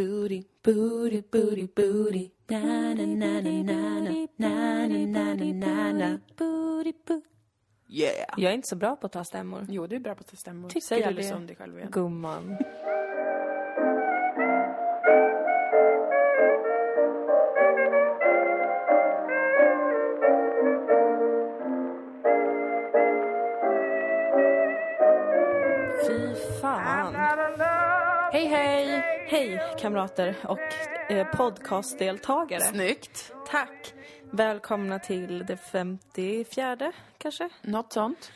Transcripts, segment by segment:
booty, booty, booty, booty. Na, na, na, na, na, na, na, na, na, na, na. Booty, boo. Yeah! Jag är inte så bra på att ta stämmor. Jo, du är bra på att ta stämmor. Tycker Säg du aldrig det? så om dig själv igen. Gumman. Hej! Kamrater och eh, podcastdeltagare. Snyggt. Tack. Välkomna till det 54 kanske Något sånt.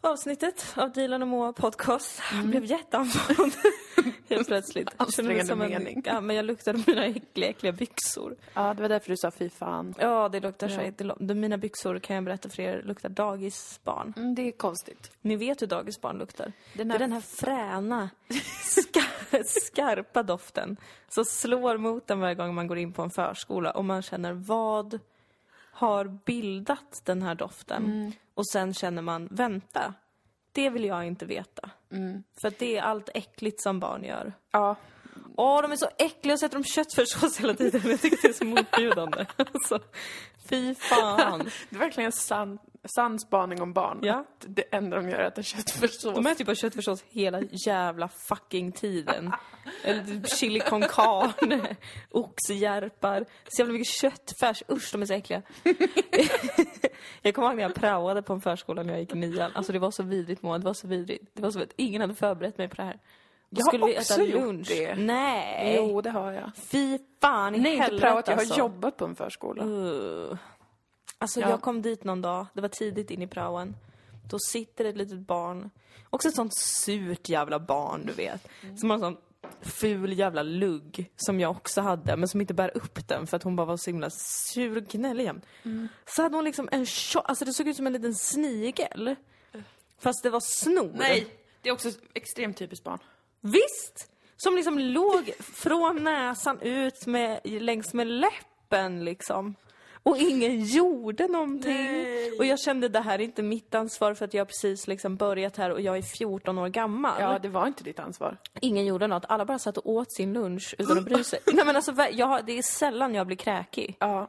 Avsnittet av Dilan och Moa podcast. Jag blev jätteandfådd helt plötsligt. Ansträngande mening. Ja, men jag luktade mina äckliga, äckliga byxor. Ja, det var därför du sa fy fan. Ja, det luktar så Ja. äckligt. De- Mina byxor kan jag berätta för er luktar dagisbarn. Mm, det är konstigt. Ni vet hur dagisbarn luktar. Den Det här- är den här fräna, ska, skarpa doften som slår mot en varje gång man går in på en förskola och man känner vad har bildat den här doften? Mm. Och sen känner man, vänta, det vill jag inte veta. Mm. För det är allt äckligt som barn gör. Ja, Åh, de är så äckliga och sätter de köttfärssås hela tiden. Jag tycker det är så motbjudande. Alltså, fy fan. det är verkligen sann, sann spaning om barn. Ja. Att det enda de gör är att äta köttfärssås. De äter ju bara köttfärssås hela jävla fucking tiden. Eller typ chili con carne, oxjärpar, så jävla mycket köttfärs. Usch, de är så äckliga. jag kommer ihåg när jag praoade på en förskola när jag gick i nian. Alltså det var så vidrigt Moa, det var så vidrigt. Det var så vidrigt. Ingen hade förberett mig på det här. Jag har skulle vi också äta gjort lunch. det. Nej! Jo, det har jag. Fy fan i Nej, inte helvete praoat. Jag har alltså. jobbat på en förskola. Uh. Alltså Ja. jag kom dit någon dag, det var tidigt in i praoen. Då sitter ett litet barn, också ett sånt surt jävla barn du vet. Som har en sån ful jävla lugg som jag också hade men som inte bär upp den för att hon bara var så himla sur och gnällig jämt. Så hade hon liksom en tjock, alltså det såg ut som en liten snigel. Fast det var snor. det är också extremt typiskt barn. Visst! Som liksom låg från näsan ut med, längs med läppen liksom. Och ingen gjorde någonting. Nej. Och jag kände det här är inte mitt ansvar för att jag precis liksom börjat här och jag är 14 år gammal. Ja, det var inte ditt ansvar. Ingen gjorde något. Alla bara satt och åt sin lunch utan att bry sig. Nej men alltså jag, det är sällan jag blir kräkig. Ja,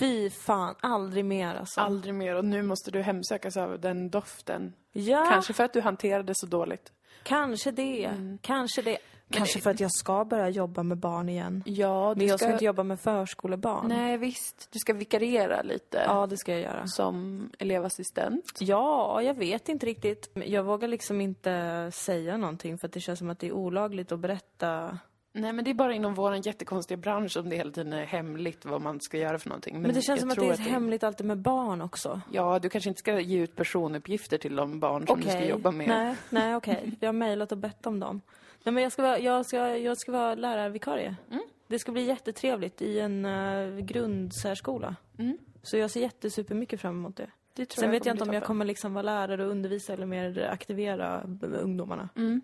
Fy fan, aldrig mer alltså. aldrig mer. Och nu måste du hemsökas av den doften. ja, Kanske för att du hanterade så dåligt. kanske det. Kanske det. Kanske för att jag ska börja jobba med barn igen. Ja, Men jag ska inte jobba med förskolebarn. Nej, visst. Du ska vikariera lite. Ja, det ska jag göra. Som elevassistent. Ja, jag vet inte riktigt. Jag vågar liksom inte säga någonting för att det känns som att det är olagligt att berätta. Nej, men det är bara inom vår jättekonstiga bransch som det hela tiden är hemligt vad man ska göra för någonting. Men, det känns som att det är hemligt alltid med barn också. Ja, du kanske inte ska ge ut personuppgifter till de barn som du ska jobba med. Nej, nej okej. Jag har mejlat och bett om dem. Nej, men jag ska vara, jag ska, jag ska vara lärarvikarie. Mm. Det ska bli jättetrevligt i en uh, grundsärskola. Mm. Så jag ser jättesupermycket fram emot det. Det Sen vet kommer jag inte om jag kommer liksom vara lärare och undervisa eller mer aktivera ungdomarna. Mm.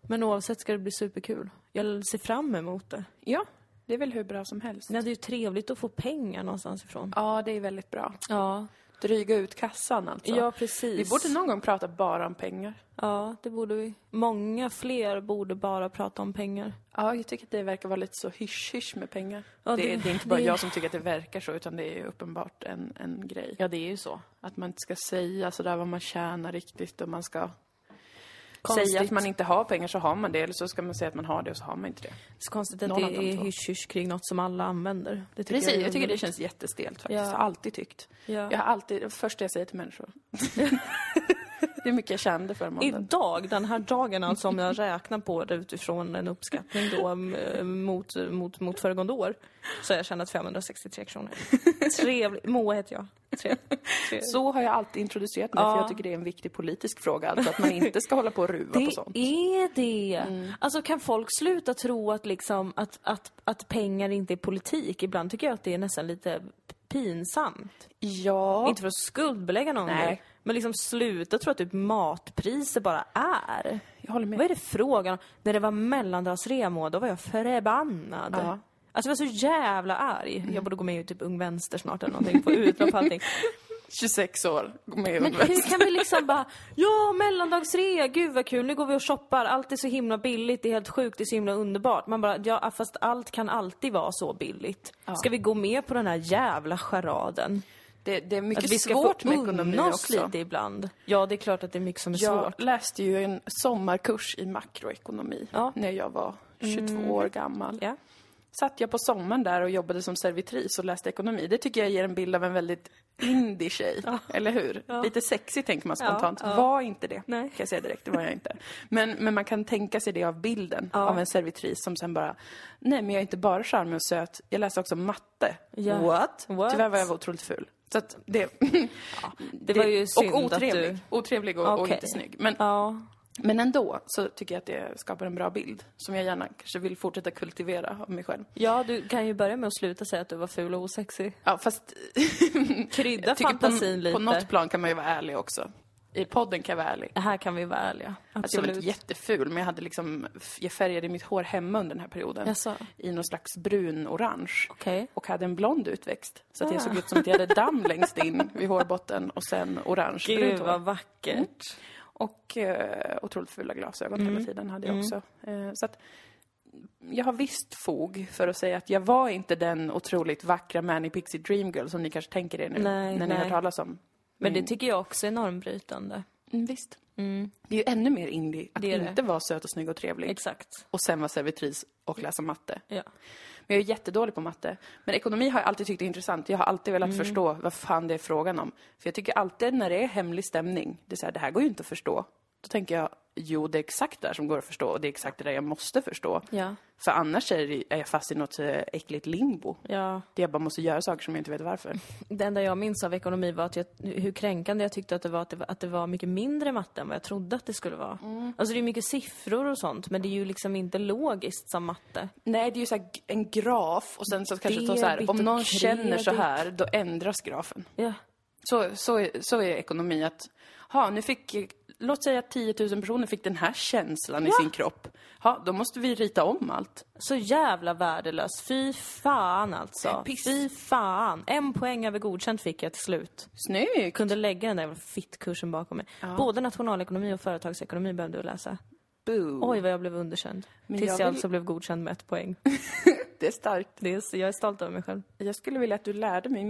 Men oavsett ska det bli superkul. Jag ser fram emot det. Ja, det är väl hur bra som helst. Men det är ju trevligt att få pengar någonstans ifrån. Ja, det är väldigt bra. Ja, Dryga ut kassan alltså. ja precis. Vi borde någon gång prata bara om pengar. Ja, det borde vi. Många fler borde bara prata om pengar. Ja, jag tycker att det verkar vara lite så hysch-hysch med pengar. Ja, det, det- det är inte bara det- jag som tycker att det verkar så, utan det är uppenbart en, en grej. Ja, det är ju så. Att man inte ska säga sådär vad man tjänar riktigt och man ska Konstigt. säga att man inte har pengar så har man det, eller så ska man säga att man har det och så har man inte det. Så konstigt att Någon det de är hysch-hysch kring något som alla använder. Det tycker Precis, är jag, tycker det känns jättestelt faktiskt. Ja. Jag har alltid tyckt. Ja. Jag har alltid, det första jag säger till människor. Hur mycket jag kände för måndagen. Idag, den här dagen alltså, om jag räknar på det utifrån en uppskattning då eh, mot, mot, mot föregående år, så har jag tjänat 563 kronor. Trevligt. Moa heter jag. Trevligt. Så har jag alltid introducerat mig, Ja. för jag tycker det är en viktig politisk fråga. Alltså att man inte ska hålla på och ruva på Det sånt. är det. Alltså kan folk sluta tro att, liksom, att, att, att pengar inte är politik? Ibland tycker jag att det är nästan lite pinsamt. Ja. Inte för att skuldbelägga någon Nej. Men liksom sluta tro att typ matpriser bara är. Jag håller med. Vad är det frågan om? När det var mellandagsrea då var jag förbannad. Ja. Alltså jag var så jävla arg. Jag borde gå med i typ Ung Vänster snart eller någonting, få utlopp på allting. 26 år, gå med i Men Univest. hur kan vi liksom bara, ja mellandagsrea, gud vad kul, nu går vi och shoppar, allt är så himla billigt, det är helt sjukt, det är så himla underbart. Man bara, ja fast allt kan alltid vara så billigt. Ska vi gå med på den här jävla charaden? Det, det är mycket Att vi ska svårt få med ekonomi också. lite ibland. Ja, det är klart att det är mycket som är Jag svårt. läste ju en sommarkurs i makroekonomi Ja. Mm. när jag var 22 år gammal. Ja. Satt jag på sommaren där och jobbade som servitris och läste ekonomi. Det tycker jag ger en bild av en väldigt indie tjej, eller hur? Lite sexig tänker man spontant. Ja, ja. Var inte det, Nej. kan jag säga direkt. Det var jag inte. Men, men man kan tänka sig det av bilden av en servitris som sen bara, nej men jag är inte bara charmig och söt, jag läste också matte. Ja. What? What? Tyvärr var jag otroligt ful. Så att det... det var ju synd Och att otrevlig. du- Otrevlig och, och Okej. inte snygg. Men, Ja. men ändå så tycker jag att det skapar en bra bild som jag gärna kanske vill fortsätta kultivera av mig själv. ja, du kan ju börja med att sluta säga att du var ful och osexig. Ja, fast Krydda fantasin på, lite. på något plan kan man ju vara ärlig också. I podden kan jag vara ärlig. Här kan vi vara ärliga. Att jag var Absolut. inte jätteful, men jag hade liksom, jag färgade mitt hår hemma under den här perioden. Jaså? I någon slags brun-orange. Okej. Och hade en blond utväxt. Så att jag Ah. såg ut som att jag hade damm längst in vid hårbotten och sen orange Gud brunt hår. vad vackert. Och eh, otroligt fula glasögon Mm. hela tiden hade jag också. Eh, så att jag har visst fog för att säga att jag var inte den otroligt vackra Manny Pixie Dream Girl som ni kanske tänker er nu. Nej, när ni nej. hör talas om. Men det tycker jag också är normbrytande. Mm, visst. Det är ju ännu mer indie att Det det. inte vara söt och snygg och trevlig. Exakt. och sen vara servitris och läsa matte. Ja. Men jag är jättedålig på matte. Men ekonomi har jag alltid tyckt är intressant. Jag har alltid velat Mm. förstå vad fan det är frågan om. För jag tycker alltid när det är hemlig stämning, det är så här, det här går ju inte att förstå. Då tänker jag, jo det är exakt det här som går att förstå och det är exakt det där jag måste förstå. Ja. För annars är, det, är jag fast i något eh, äckligt limbo. Ja. Där jag bara måste göra saker som jag inte vet varför. Det enda jag minns av ekonomi var att jag, hur kränkande jag tyckte att det var att det var, att det var mycket mindre matte än vad jag trodde att det skulle vara. Alltså det är mycket siffror och sånt, men det är ju liksom inte logiskt som matte. Nej, det är ju så en graf och sen så kanske det står så här, om någon känner så kredit. här, då ändras grafen. Ja. Så, så, är, så är ekonomi att, ha, nu fick, låt säga att 10 000 personer fick den här känslan i sin kropp. Ja, då måste vi rita om allt. Så jävla värdelös. Fy fan alltså. Piss. Fy fan. En poäng över godkänt fick jag till slut. Snyggt! Kunde lägga den där fittkursen bakom mig. Både nationalekonomi och företagsekonomi behövde jag läsa. Boo. Oj, vad jag blev underkänd. Men Tills jag jag, vill- alltså blev godkänd med ett poäng. Det är starkt. Det är, jag är stolt över mig själv. Jag skulle vilja att du lärde mig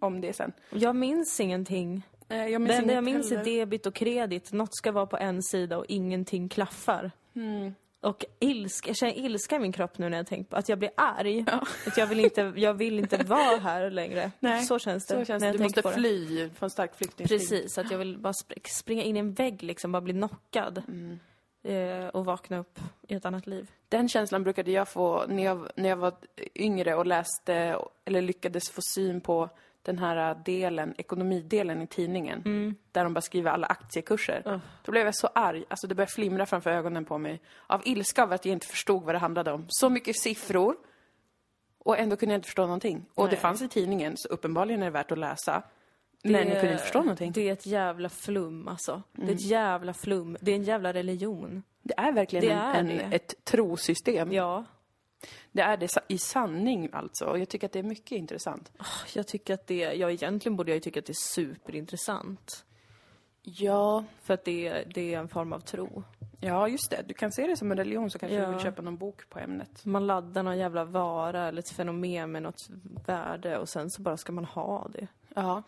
om det sen. Jag minns ingenting. Eh, Jag Det minns enda jag minns är heller. debit och kredit. Något ska vara på en sida och ingenting klaffar. Hmm. Och ilska, jag känner ilska i min kropp nu när jag tänker på att jag blir arg. Att jag vill inte, jag vill inte vara här längre. Nej, så känns det Så känns det. Du måste det. fly från stark flyktingsting. Precis, att jag vill bara spr- springa in i en vägg liksom, bara bli knockad. Mm. Eh, och vakna upp i ett annat liv. Den känslan brukade jag få när jag, när jag var yngre och läste, eller lyckades få syn på den här delen, ekonomidelen i tidningen, Mm. där de bara skriver alla aktiekurser. Då blev jag så arg, alltså det började flimra framför ögonen på mig. Av ilska över att jag inte förstod vad det handlade om. Så mycket siffror, och ändå kunde jag inte förstå någonting. Och det Nej. fanns i tidningen, så uppenbarligen är det värt att läsa. Men jag kunde inte förstå någonting. Det är ett jävla flum alltså. Det är ett jävla flum. Det är en jävla religion. Det är verkligen Det en, är en, det. ett trosystem. Ja, Det är det i sanning alltså. Och jag tycker att det är mycket intressant. jag tycker att det, ja egentligen borde jag ju tycka att det är superintressant. Ja, För att det, är- det är en form av tro. ja just det. Du kan se det som en religion så kanske Ja. du vill köpa någon bok på ämnet. Man laddar någon jävla vara eller ett fenomen med något värde och sen så bara ska man ha det. Ja.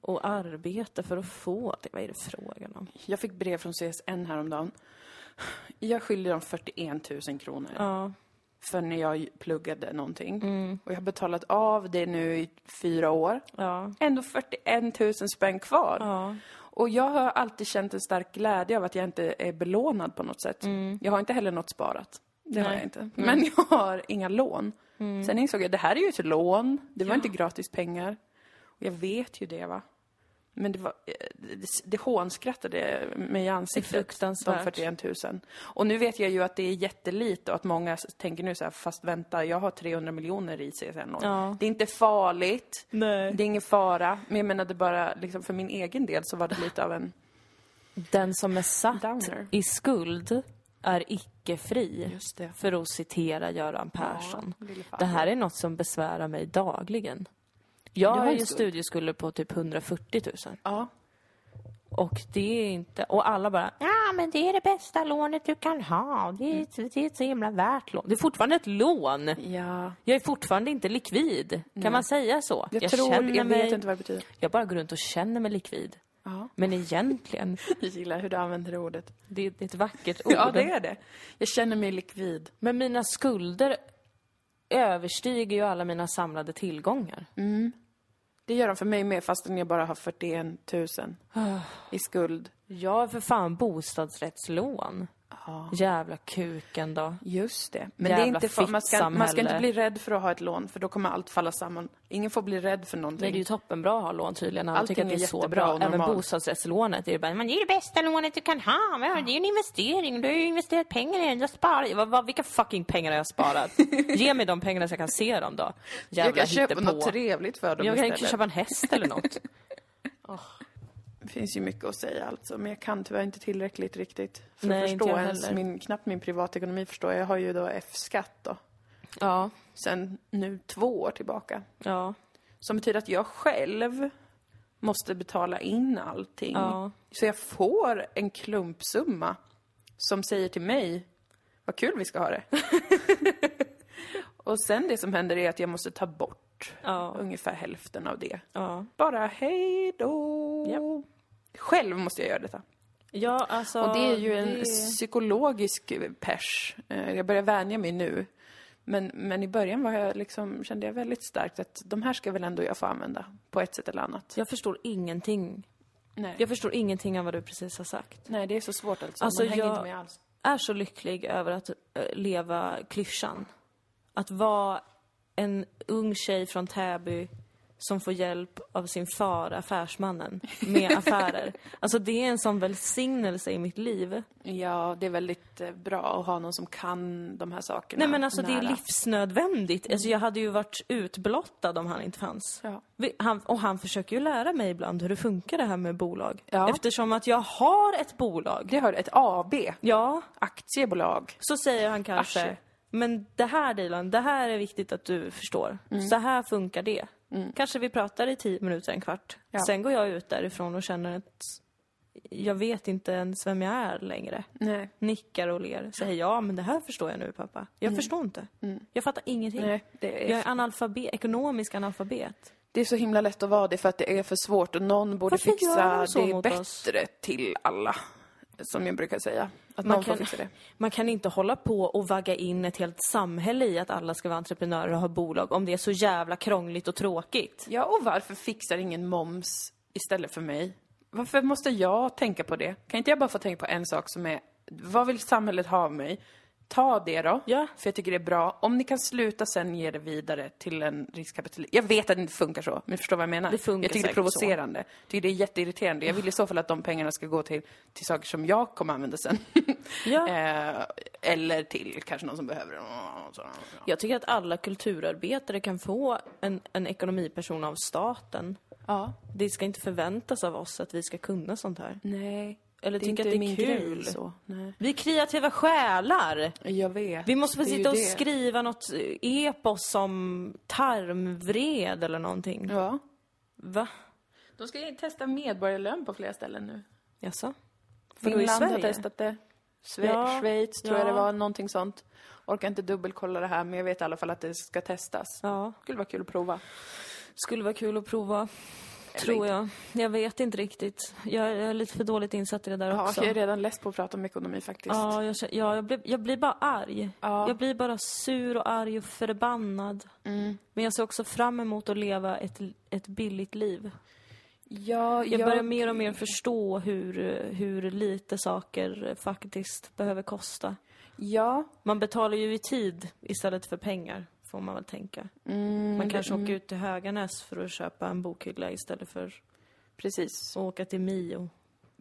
Och arbeta för att få det. Vad är det frågan om? Jag fick brev från CSN häromdagen. Jag skyllde dem 41 000 kronor Ja. För när jag pluggade någonting. Mm. Och jag har betalat av det nu i fyra år. Ja. Ändå 41 000 spänn kvar. Ja. Och jag har alltid känt en stark glädje av att jag inte är belånad på något sätt. Jag har inte heller något sparat. Det har Mm. Nej. jag inte. Men jag har inga lån. Mm. Sen insåg jag, det här är ju ett lån. Det var inte gratis pengar. Och jag vet ju det va. Men det var, eh, det, hånskrattade mig i ansiktet. De 41 000. Och nu vet jag ju att det är jättelite och att många tänker nu så här, fast vänta, jag har 300 miljoner i CSN-lån. Ja. Det är inte farligt. Nej. Det är ingen fara. Men jag menade bara, liksom för min egen del så var det lite av en... Den som är satt Downer. i skuld är icke fri. För att citera Göran Persson. farbror. det här är något som besvärar mig dagligen. Jag har ju skuld. studieskulder på typ 140 000. Ja. Och det är inte... Och alla bara Ja, men det är det bästa lånet du kan ha. Det är, ett- det är ett så himla värt lån. Det är fortfarande ett lån. Ja. Jag är fortfarande inte likvid. Kan man säga så? Jag, tror, känner jag vet inte vad det betyder. Jag bara går runt och känner mig likvid. Ja. Men egentligen, Jag gillar hur du använder det ordet. det, det är ett vackert ord. Ja, det är det. Jag känner mig likvid. Men mina skulder överstiger ju alla mina samlade tillgångar. Det gör de för mig med fastän jag bara har 41 000 i skuld. Jag har för fan bostadsrättslån. Ja. Jävla kuken då. Just det. Men det Jävla är inte för, man, ska, man ska inte bli rädd för att ha ett lån, för då kommer allt falla samman. Ingen får bli rädd för någonting. Nej, det är ju toppenbra att ha lån tydligen. Alla Allting tycker att det är, är så bra. Även normalt. bostadsrättslånet. Det är bara, men det är det bästa lånet du kan ha. Men Det är ju en investering. Du har ju investerat pengar i den. Du har sparat. Vad, vad, vilka fucking pengar har jag sparat? Ge mig de pengarna så jag kan se dem då. Jävla jag kan köpa hittepå. något trevligt för dem Jag kan ju istället. köpa en häst eller något. Det finns ju mycket att säga alltså, men jag kan tyvärr inte tillräckligt riktigt för Nej, att förstå jag ens min, knappt min privatekonomi förstår. Jag har ju då F-skatt då, Ja, sen nu två år tillbaka. ja, Som betyder att jag själv måste betala in allting. ja. Så jag får en klumpsumma som säger till mig, vad kul vi ska ha det. Och sen det som händer är att jag måste ta bort Ja. ungefär hälften av det. Ja, Bara hej då. Japp. Själv måste jag göra detta. ja alltså... Och det är ju en det- psykologisk pers. Eh, Jag börjar vänja mig nu. Men, men i början var jag liksom, kände jag väldigt starkt att de här ska väl ändå jag få använda på ett sätt eller annat. Jag förstår ingenting. Nej, Jag förstår ingenting av vad du precis har sagt. Nej det är så svårt alltså. Alltså, Man hänger jag- inte med alls. är så lycklig över att eh, leva klyschan. Att vara en ung tjej från Täby som får hjälp av sin far, affärsmannen, med affärer. Alltså det är en sån välsignelse i mitt liv. Ja, det är väldigt eh, bra att ha någon som kan de här sakerna Nej men alltså det är nära. livsnödvändigt. Alltså jag hade ju varit utblottad om han inte fanns. Ja. Han, och han försöker ju lära mig ibland hur det funkar det här med bolag. Ja. Eftersom att jag har ett bolag. Det har ett AB, Ja, aktiebolag. så säger han kanske. Aktie. Men det här Dilan, det här är viktigt att du förstår. Så här funkar det. Kanske vi pratar i tio minuter, en kvart. Ja. Sen går jag ut därifrån och känner att jag vet inte ens vem jag är längre. Nej. Nickar och ler. Säger ja, men det här förstår jag nu pappa. Jag förstår inte. Jag fattar ingenting. Nej, det är, Jag är analfabet, ekonomisk analfabet. det är så himla lätt att vara det för att det är för svårt och någon borde Varför fixa det mot bättre oss? till alla. Som jag brukar säga. Att Man någon får kan- fixa det. Man kan inte hålla på och vagga in ett helt samhälle i att alla ska vara entreprenörer och ha bolag om det är så jävla krångligt och tråkigt. Ja, och varför fixar ingen moms istället för mig? Varför måste jag tänka på det? Kan inte jag bara få tänka på en sak som är, vad vill samhället ha av mig? Ta det då, Ja. för jag tycker det är bra. Om ni kan sluta sen ge det vidare till en riskkapitalist. Jag vet att det inte funkar så, men förstår vad jag menar? Det funkar jag tycker det är provocerande. Jag tycker det är jätteirriterande. Jag vill i så fall att de pengarna ska gå till, till saker som jag kommer använda sen. Ja. eh, eller till kanske någon som behöver det. Så, ja. Jag tycker att alla kulturarbetare kan få en, en ekonomiperson av staten. ja. Det ska inte förväntas av oss att vi ska kunna sånt här. Nej. Eller Det är tycka inte att det är min kul. så. Nej. Vi är kreativa själar! Jag vet. Vi måste få sitta och det. skriva något epos om tarmvred eller någonting. Ja. Va? De ska ju testa medborgarlön på flera ställen nu. Jaså? Finland har testat det. Sve- Ja, Schweiz tror ja. jag det var, någonting sånt. Orkar inte dubbelkolla det här, men jag vet i alla fall att det ska testas. Ja, Skulle vara kul att prova. skulle vara kul att prova. Tror jag. Jag vet inte riktigt. Jag är lite för dåligt insatt i det där Ja, också. jag är redan less på att prata om ekonomi faktiskt. Ja, jag, ja jag, blir, jag blir bara arg. Ja. Jag blir bara sur och arg och förbannad. Mm. Men jag ser också fram emot att leva ett, ett billigt liv. Ja, Jag börjar mer och mer förstå hur, hur lite saker faktiskt behöver kosta. Ja. Man betalar ju i tid istället för pengar, får man väl tänka. Mm, Man kanske det- åker ut till Höganäs för att köpa en bokhylla istället för Precis, att åka till Mio.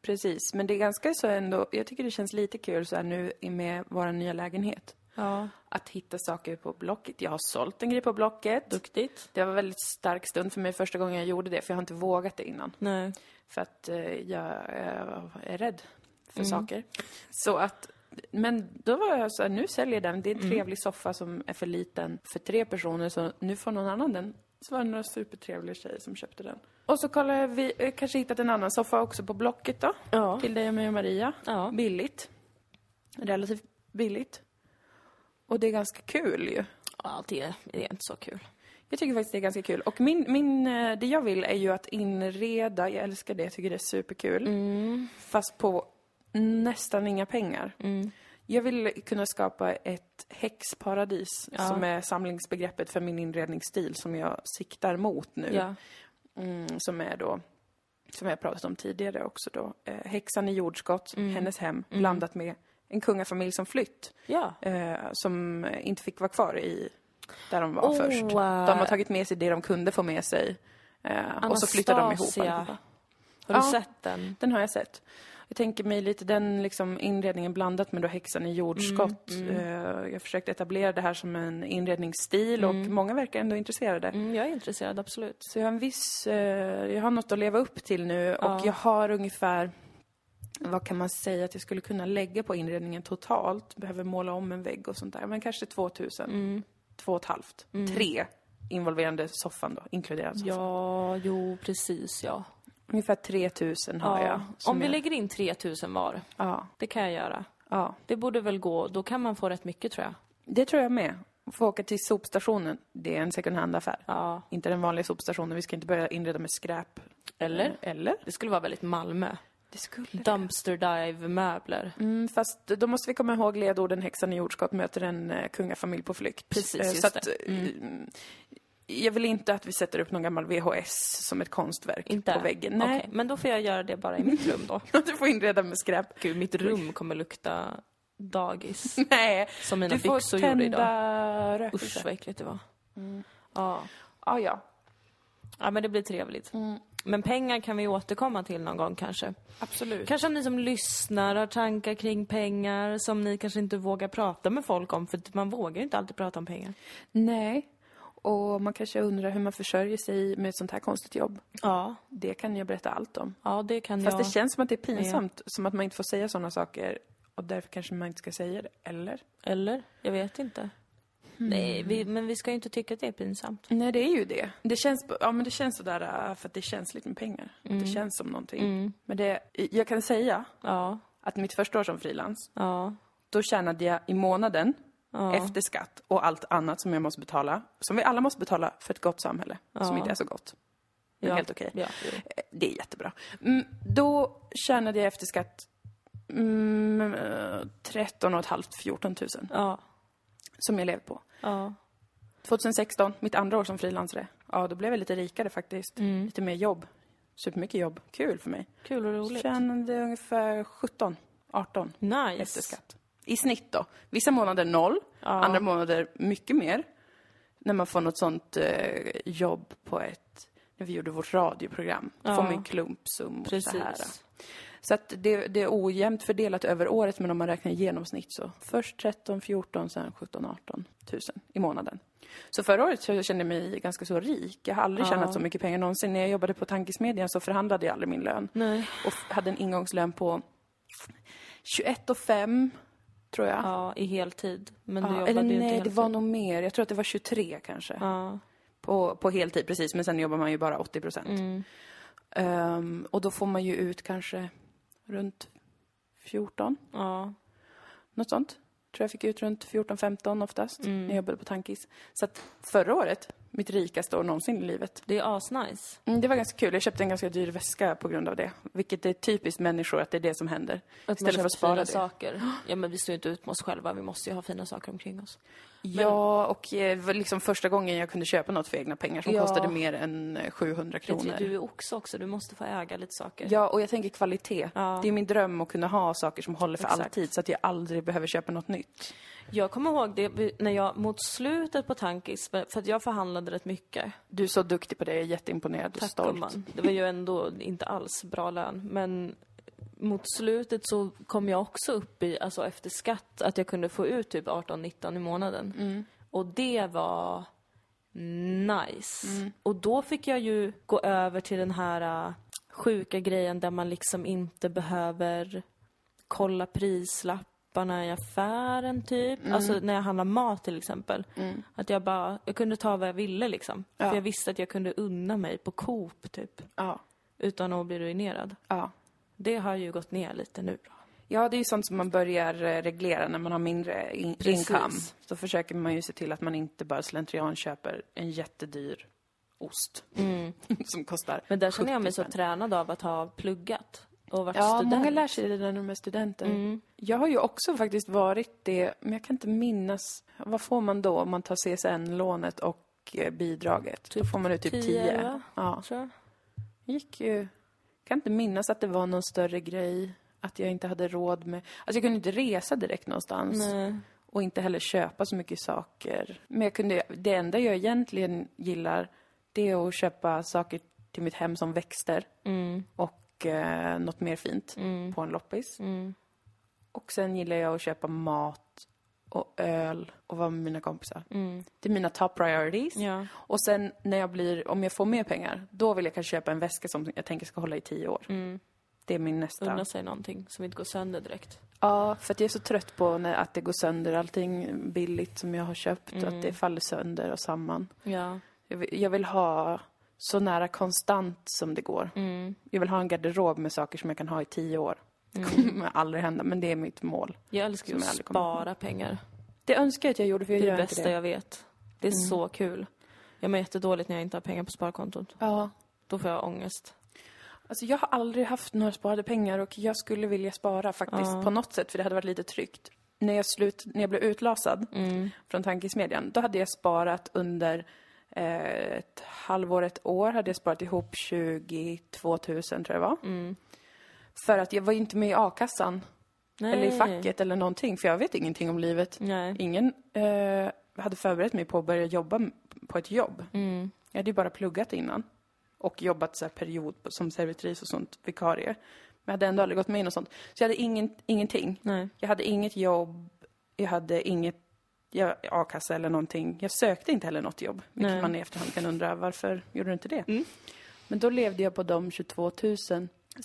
precis. Men det är ganska så ändå, jag tycker det känns lite kul så här nu med vår nya lägenhet. Ja, Att hitta saker på Blocket. Jag har sålt en grej på Blocket. duktigt. Det var en väldigt stark stund för mig första gången jag gjorde det, för jag har inte vågat det innan. Nej. För att eh, jag eh, är rädd för Mm. saker. Så att, men då var jag så här, nu säljer jag den. Det är en Mm. trevlig soffa som är för liten för tre personer, så nu får någon annan den. Så var det några supertrevliga tjejer som köpte den. Och så kollade vi, eh, kanske hittat en annan soffa också på Blocket då. Ja. Till dig och mig och Maria. Ja. Billigt. Relativt billigt. Och det är ganska kul ju. Ja, det, det är inte så kul. Jag tycker faktiskt det är ganska kul. Och min, min, eh, det jag vill är ju att inreda, jag älskar det, jag tycker det är superkul. Fast på nästan inga pengar. Jag vill kunna skapa ett häxparadis som är samlingsbegreppet för min inredningsstil som jag siktar mot nu. Ja. Mm, som är då, som jag pratat om tidigare också då, eh, häxan i jordskott, hennes hem, blandat med en kungafamilj som flytt. Ja. Eh, som inte fick vara kvar i där de var Oh, först. De har tagit med sig det de kunde få med sig. Eh, och så flyttade de ihop allihopa. Har du Ja. sett den? Den har jag sett. Jag tänker mig lite den liksom inredningen blandat med då häxan i jordskott. Mm, Eh, jag försökte etablera det här som en inredningsstil och många verkar ändå intresserade. Mm, jag är intresserad, absolut. Så jag har en viss, eh, jag har något att leva upp till nu och jag har ungefär, vad kan man säga att jag skulle kunna lägga på inredningen totalt? Behöver måla om en vägg och sånt där, men kanske 2000. Mm. Två och ett halvt. Tre involverande soffan då, inkluderad soffan. Ja, jo, precis ja. Ungefär 3000 har jag. som Om vi jag- lägger in 3000 var, Ja, det kan jag göra. ja. Det borde väl gå, då kan man få rätt mycket tror jag. Det tror jag med. Få åka till sopstationen, det är en second hand-affär. Ja. Inte den vanliga sopstationen, vi ska inte börja inreda med skräp. Eller? Eller? Det skulle vara väldigt Malmö. Det skulle Dumpster dive-möbler. Mm, fast då måste vi komma ihåg ledorden häxan i jordskott möter en eh, kungafamilj på flykt. Precis, Eh, just så att, det. mm. Jag vill inte att vi sätter upp någon gammal VHS som ett konstverk Inte? på väggen. Nej, Okej, men då får jag göra det bara i mitt rum då. du får inreda med skräp. Gud, mitt rum kommer lukta dagis. Nej, Som mina du får byxor gjorde idag. tända rökelse. Usch vad äckligt det var. Ja. Ja, ja. ja, men det blir trevligt. Men pengar kan vi återkomma till någon gång kanske. Absolut. Kanske om ni som lyssnar har tankar kring pengar som ni kanske inte vågar prata med folk om för man vågar ju inte alltid prata om pengar. Nej. Och man kanske undrar hur man försörjer sig med ett sånt här konstigt jobb. Ja, Det kan jag berätta allt om. ja det kan Fast jag. det känns som att det är pinsamt, som att man inte får säga sådana saker. Och därför kanske man inte ska säga det, eller? Eller? Jag vet inte. Nej, vi, men vi ska ju inte tycka att det är pinsamt. Nej, det är ju det. Det känns, ja, men det känns sådär äh, för att det är känsligt med pengar. Att det känns som någonting. Men det, jag kan säga Ja, att mitt första år som frilans, ja, då tjänade jag i månaden Ja. efter skatt och allt annat som jag måste betala, som vi alla måste betala för ett gott samhälle, som inte är så gott. Men ja. helt okej. Ja, jo. Eh, Det är jättebra. Mm, då tjänade jag efter skatt mm, eh, 13 och ett halvt, 14 000 ja, som jag lever på. ja. 2016, mitt andra år som frilansare, ja då blev jag lite rikare faktiskt. Lite mer jobb. Supermycket jobb. Kul för mig. Kul och roligt. Tjänade ungefär 17, 18 Nice. efter skatt. I snitt då. Vissa månader noll, andra månader mycket mer. När man får något sånt eh, jobb på ett, när vi gjorde vårt radioprogram. Då får man ju klumpsummor så här. Precis. Så att det, det är ojämnt fördelat över året, men om man räknar i genomsnitt så först 13, 14, sen 17, 18 tusen i månaden. Så förra året så kände jag mig ganska så rik. Jag har aldrig tjänat så mycket pengar någonsin. När jag jobbade på Tankesmedjan så förhandlade jag aldrig min lön. Nej. Och hade en ingångslön på 21 och 5 tror jag. Ja, i heltid. Men du Ja, jobbade eller ju inte nej, det heltid. var nog mer. Jag tror att det var 23 kanske. Ja. På, på heltid, precis. Men sen jobbar man ju bara 80 procent. Mm. Ehm, och då får man ju ut kanske runt 14. ja. Något sånt. Tror jag fick ut runt 14-15 oftast Mm. när jag jobbade på Tankis. Så att förra året, mitt rikaste år någonsin i livet. Det är asnice. Mm, det var ganska kul. Jag köpte en ganska dyr väska på grund av det. Vilket är typiskt människor att det är det som händer. Att Istället för att spara fina det. saker. Ja, men vi står ju inte ut med oss själva. Vi måste ju ha fina saker omkring oss. Ja, och eh, liksom första gången jag kunde köpa något för egna pengar som Ja. kostade mer än eh, 700 Det kronor. du är också också. Du måste få äga lite saker. Ja, och jag tänker kvalitet. Ja. Det är min dröm att kunna ha saker som håller för Exakt. alltid så att jag aldrig behöver köpa något nytt. Jag kommer ihåg det när jag mot slutet på Tankis, för att jag förhandlade rätt mycket. Du är så duktig på det, jag är jätteimponerad och Tack stolt. gumman. Det var ju ändå inte alls bra lön. Men mot slutet så kom jag också upp i, alltså efter skatt, att jag kunde få ut typ 18-19 i månaden. Mm. Och det var nice. Mm. Och då fick jag ju gå över till den här äh, sjuka grejen där man liksom inte behöver kolla prislappen lapparna i affären typ. Mm. Alltså när jag handlar mat till exempel. Att jag bara, jag kunde ta vad jag ville liksom. Ja. För jag visste att jag kunde unna mig på Coop typ. Ja. Utan att bli ruinerad. Ja. Det har ju gått ner lite nu då. Ja, det är ju sånt som man börjar eh, reglera när man har mindre in- Precis. income. Så försöker man ju se till att man inte bara slentrian köper en jättedyr ost. som kostar Men där känner jag 70 mig så tränad av att ha pluggat och varit Ja, student. många lär sig det när de är studenter. Jag har ju också faktiskt varit det, men jag kan inte minnas. Vad får man då om man tar CSN-lånet och eh, bidraget? då får man ut typ 10, 10. va? Ja. Jag. gick ju... kan inte minnas att det var någon större grej. Att jag inte hade råd med... Alltså jag kunde inte resa direkt någonstans. Nej. Och inte heller köpa så mycket saker. Men jag kunde... Det enda jag egentligen gillar, det är att köpa saker till mitt hem som växter. Mm. Och eh, något mer fint på en loppis. Och sen gillar jag att köpa mat och öl och vara med mina kompisar. Det är mina top priorities. Ja. Och sen när jag blir, om jag får mer pengar, då vill jag kanske köpa en väska som jag tänker ska hålla i tio år. Det är min nästa. Unna sig någonting som inte går sönder direkt. Ja, för att jag är så trött på när, att det går sönder allting billigt som jag har köpt. Att det faller sönder och samman. Ja. Jag vill, jag vill ha så nära konstant som det går. Jag vill ha en garderob med saker som jag kan ha i tio år. Det kommer aldrig hända, men det är mitt mål. Jag älskar ju att spara pengar. Det önskar jag att jag gjorde, för jag Det är gör det inte bästa det. jag vet. Det är så kul. Jag mår jättedåligt när jag inte har pengar på sparkontot. Ja. Då får jag ångest. Alltså jag har aldrig haft några sparade pengar och jag skulle vilja spara faktiskt på något sätt för det hade varit lite tryggt. När jag, slut, när jag blev utlasad från tankesmedjan, då hade jag sparat under ett halvår, ett år, hade jag sparat ihop 22 000 tror jag var. För att jag var ju inte med i a-kassan Nej. eller i facket eller någonting, för jag vet ingenting om livet. Nej. Ingen eh, hade förberett mig på att börja jobba på ett jobb. Mm. Jag hade ju bara pluggat innan. Och jobbat så här period som servitris och sånt, vikarie. Men jag hade ändå aldrig gått med i något sånt. Så jag hade ingen, ingenting. Nej. Jag hade inget jobb, jag hade inget jag, a-kassa eller någonting. Jag sökte inte heller något jobb, vilket Nej. man i efterhand kan undra, varför gjorde du inte det? Men då levde jag på de 22 000.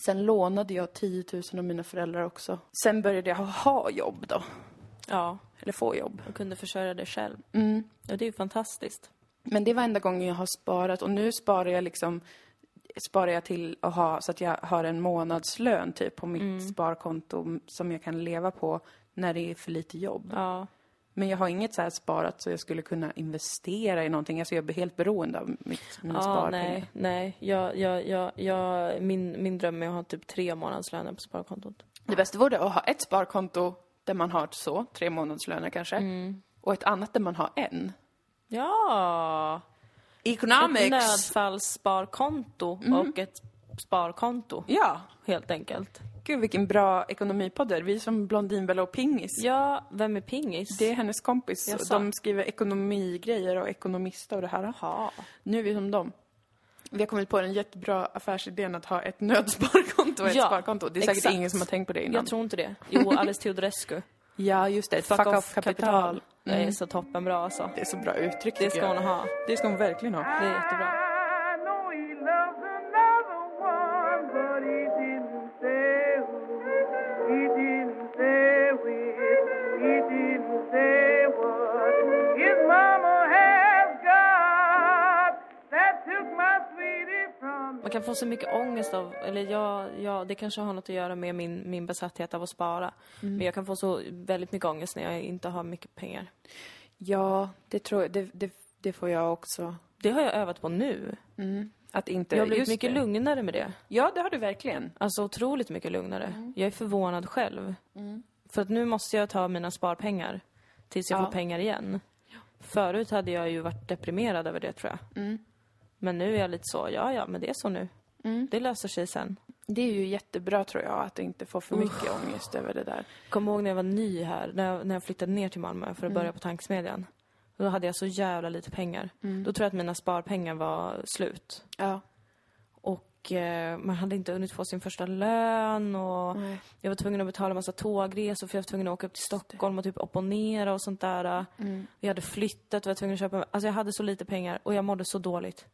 Sen lånade jag 10 000 av mina föräldrar också. Sen började jag ha jobb då, Ja, eller få jobb. och kunde försörja dig själv. Ja, det är ju fantastiskt. Men det var enda gången jag har sparat och nu sparar jag liksom sparar jag till att ha så att jag har en månadslön typ på mitt sparkonto som jag kan leva på när det är för lite jobb. Ja. Men jag har inget så sparat så jag skulle kunna investera i någonting. Alltså jag är helt beroende av mitt, mina Ja, sparpengar. nej, nej. Jag, jag, jag, jag, min, min dröm är att ha typ tre månadslöner på sparkontot. Det bästa vore att ha ett sparkonto där man har så, tre månadslöner kanske. Mm. Och ett annat där man har en. Ja! Ett Economics! nödfallssparkonto och ett sparkonto, Ja! helt enkelt. Gud vilken bra ekonomipodd det är. Vi är som Blondinbella och Pingis. Ja, vem är pingis? Det är hennes kompis. Jaså? De skriver ekonomigrejer och ekonomista och det här. Jaha. Nu är vi som dem. Vi har kommit på den jättebra affärsidén att ha ett nödsparkonto och ett Ja, sparkonto. Det är säkert exakt. ingen som har tänkt på det innan. Jag tror inte det. Jo, Alice Teodorescu. Ja, just det. Ett fuck, off kapital. Det är så toppenbra alltså. Det är så bra uttryck Det ska jag. hon ha. Det ska hon verkligen ha. Det är jättebra. Kan få så mycket ångest av, eller jag, jag, det kanske har något att göra med min, min besatthet av att spara. Men jag kan få så väldigt mycket ångest när jag inte har mycket pengar. Ja, det tror jag. Det, det, det får jag också. Det har jag övat på nu. Att inte... Jag har blivit mycket det. lugnare med det. Ja, det har du verkligen. Alltså otroligt mycket lugnare. Jag är förvånad själv. För att nu måste jag ta mina sparpengar tills jag Ja. får pengar igen. Förut hade jag ju varit deprimerad över det tror jag. Men nu är jag lite så, ja ja, men det är så nu. Det löser sig sen. Det är ju jättebra tror jag, att inte få för mycket ångest över det där. Kom ihåg när jag var ny här, när jag, när jag flyttade ner till Malmö för att börja på tankesmedjan. Då hade jag så jävla lite pengar. Då tror jag att mina sparpengar var slut. Ja. Och eh, man hade inte hunnit få sin första lön och Nej. jag var tvungen att betala massa tågresor för jag var tvungen att åka upp till Stockholm och typ opponera och sånt där. Jag hade flyttat och var tvungen att köpa, alltså jag hade så lite pengar och jag mådde så dåligt.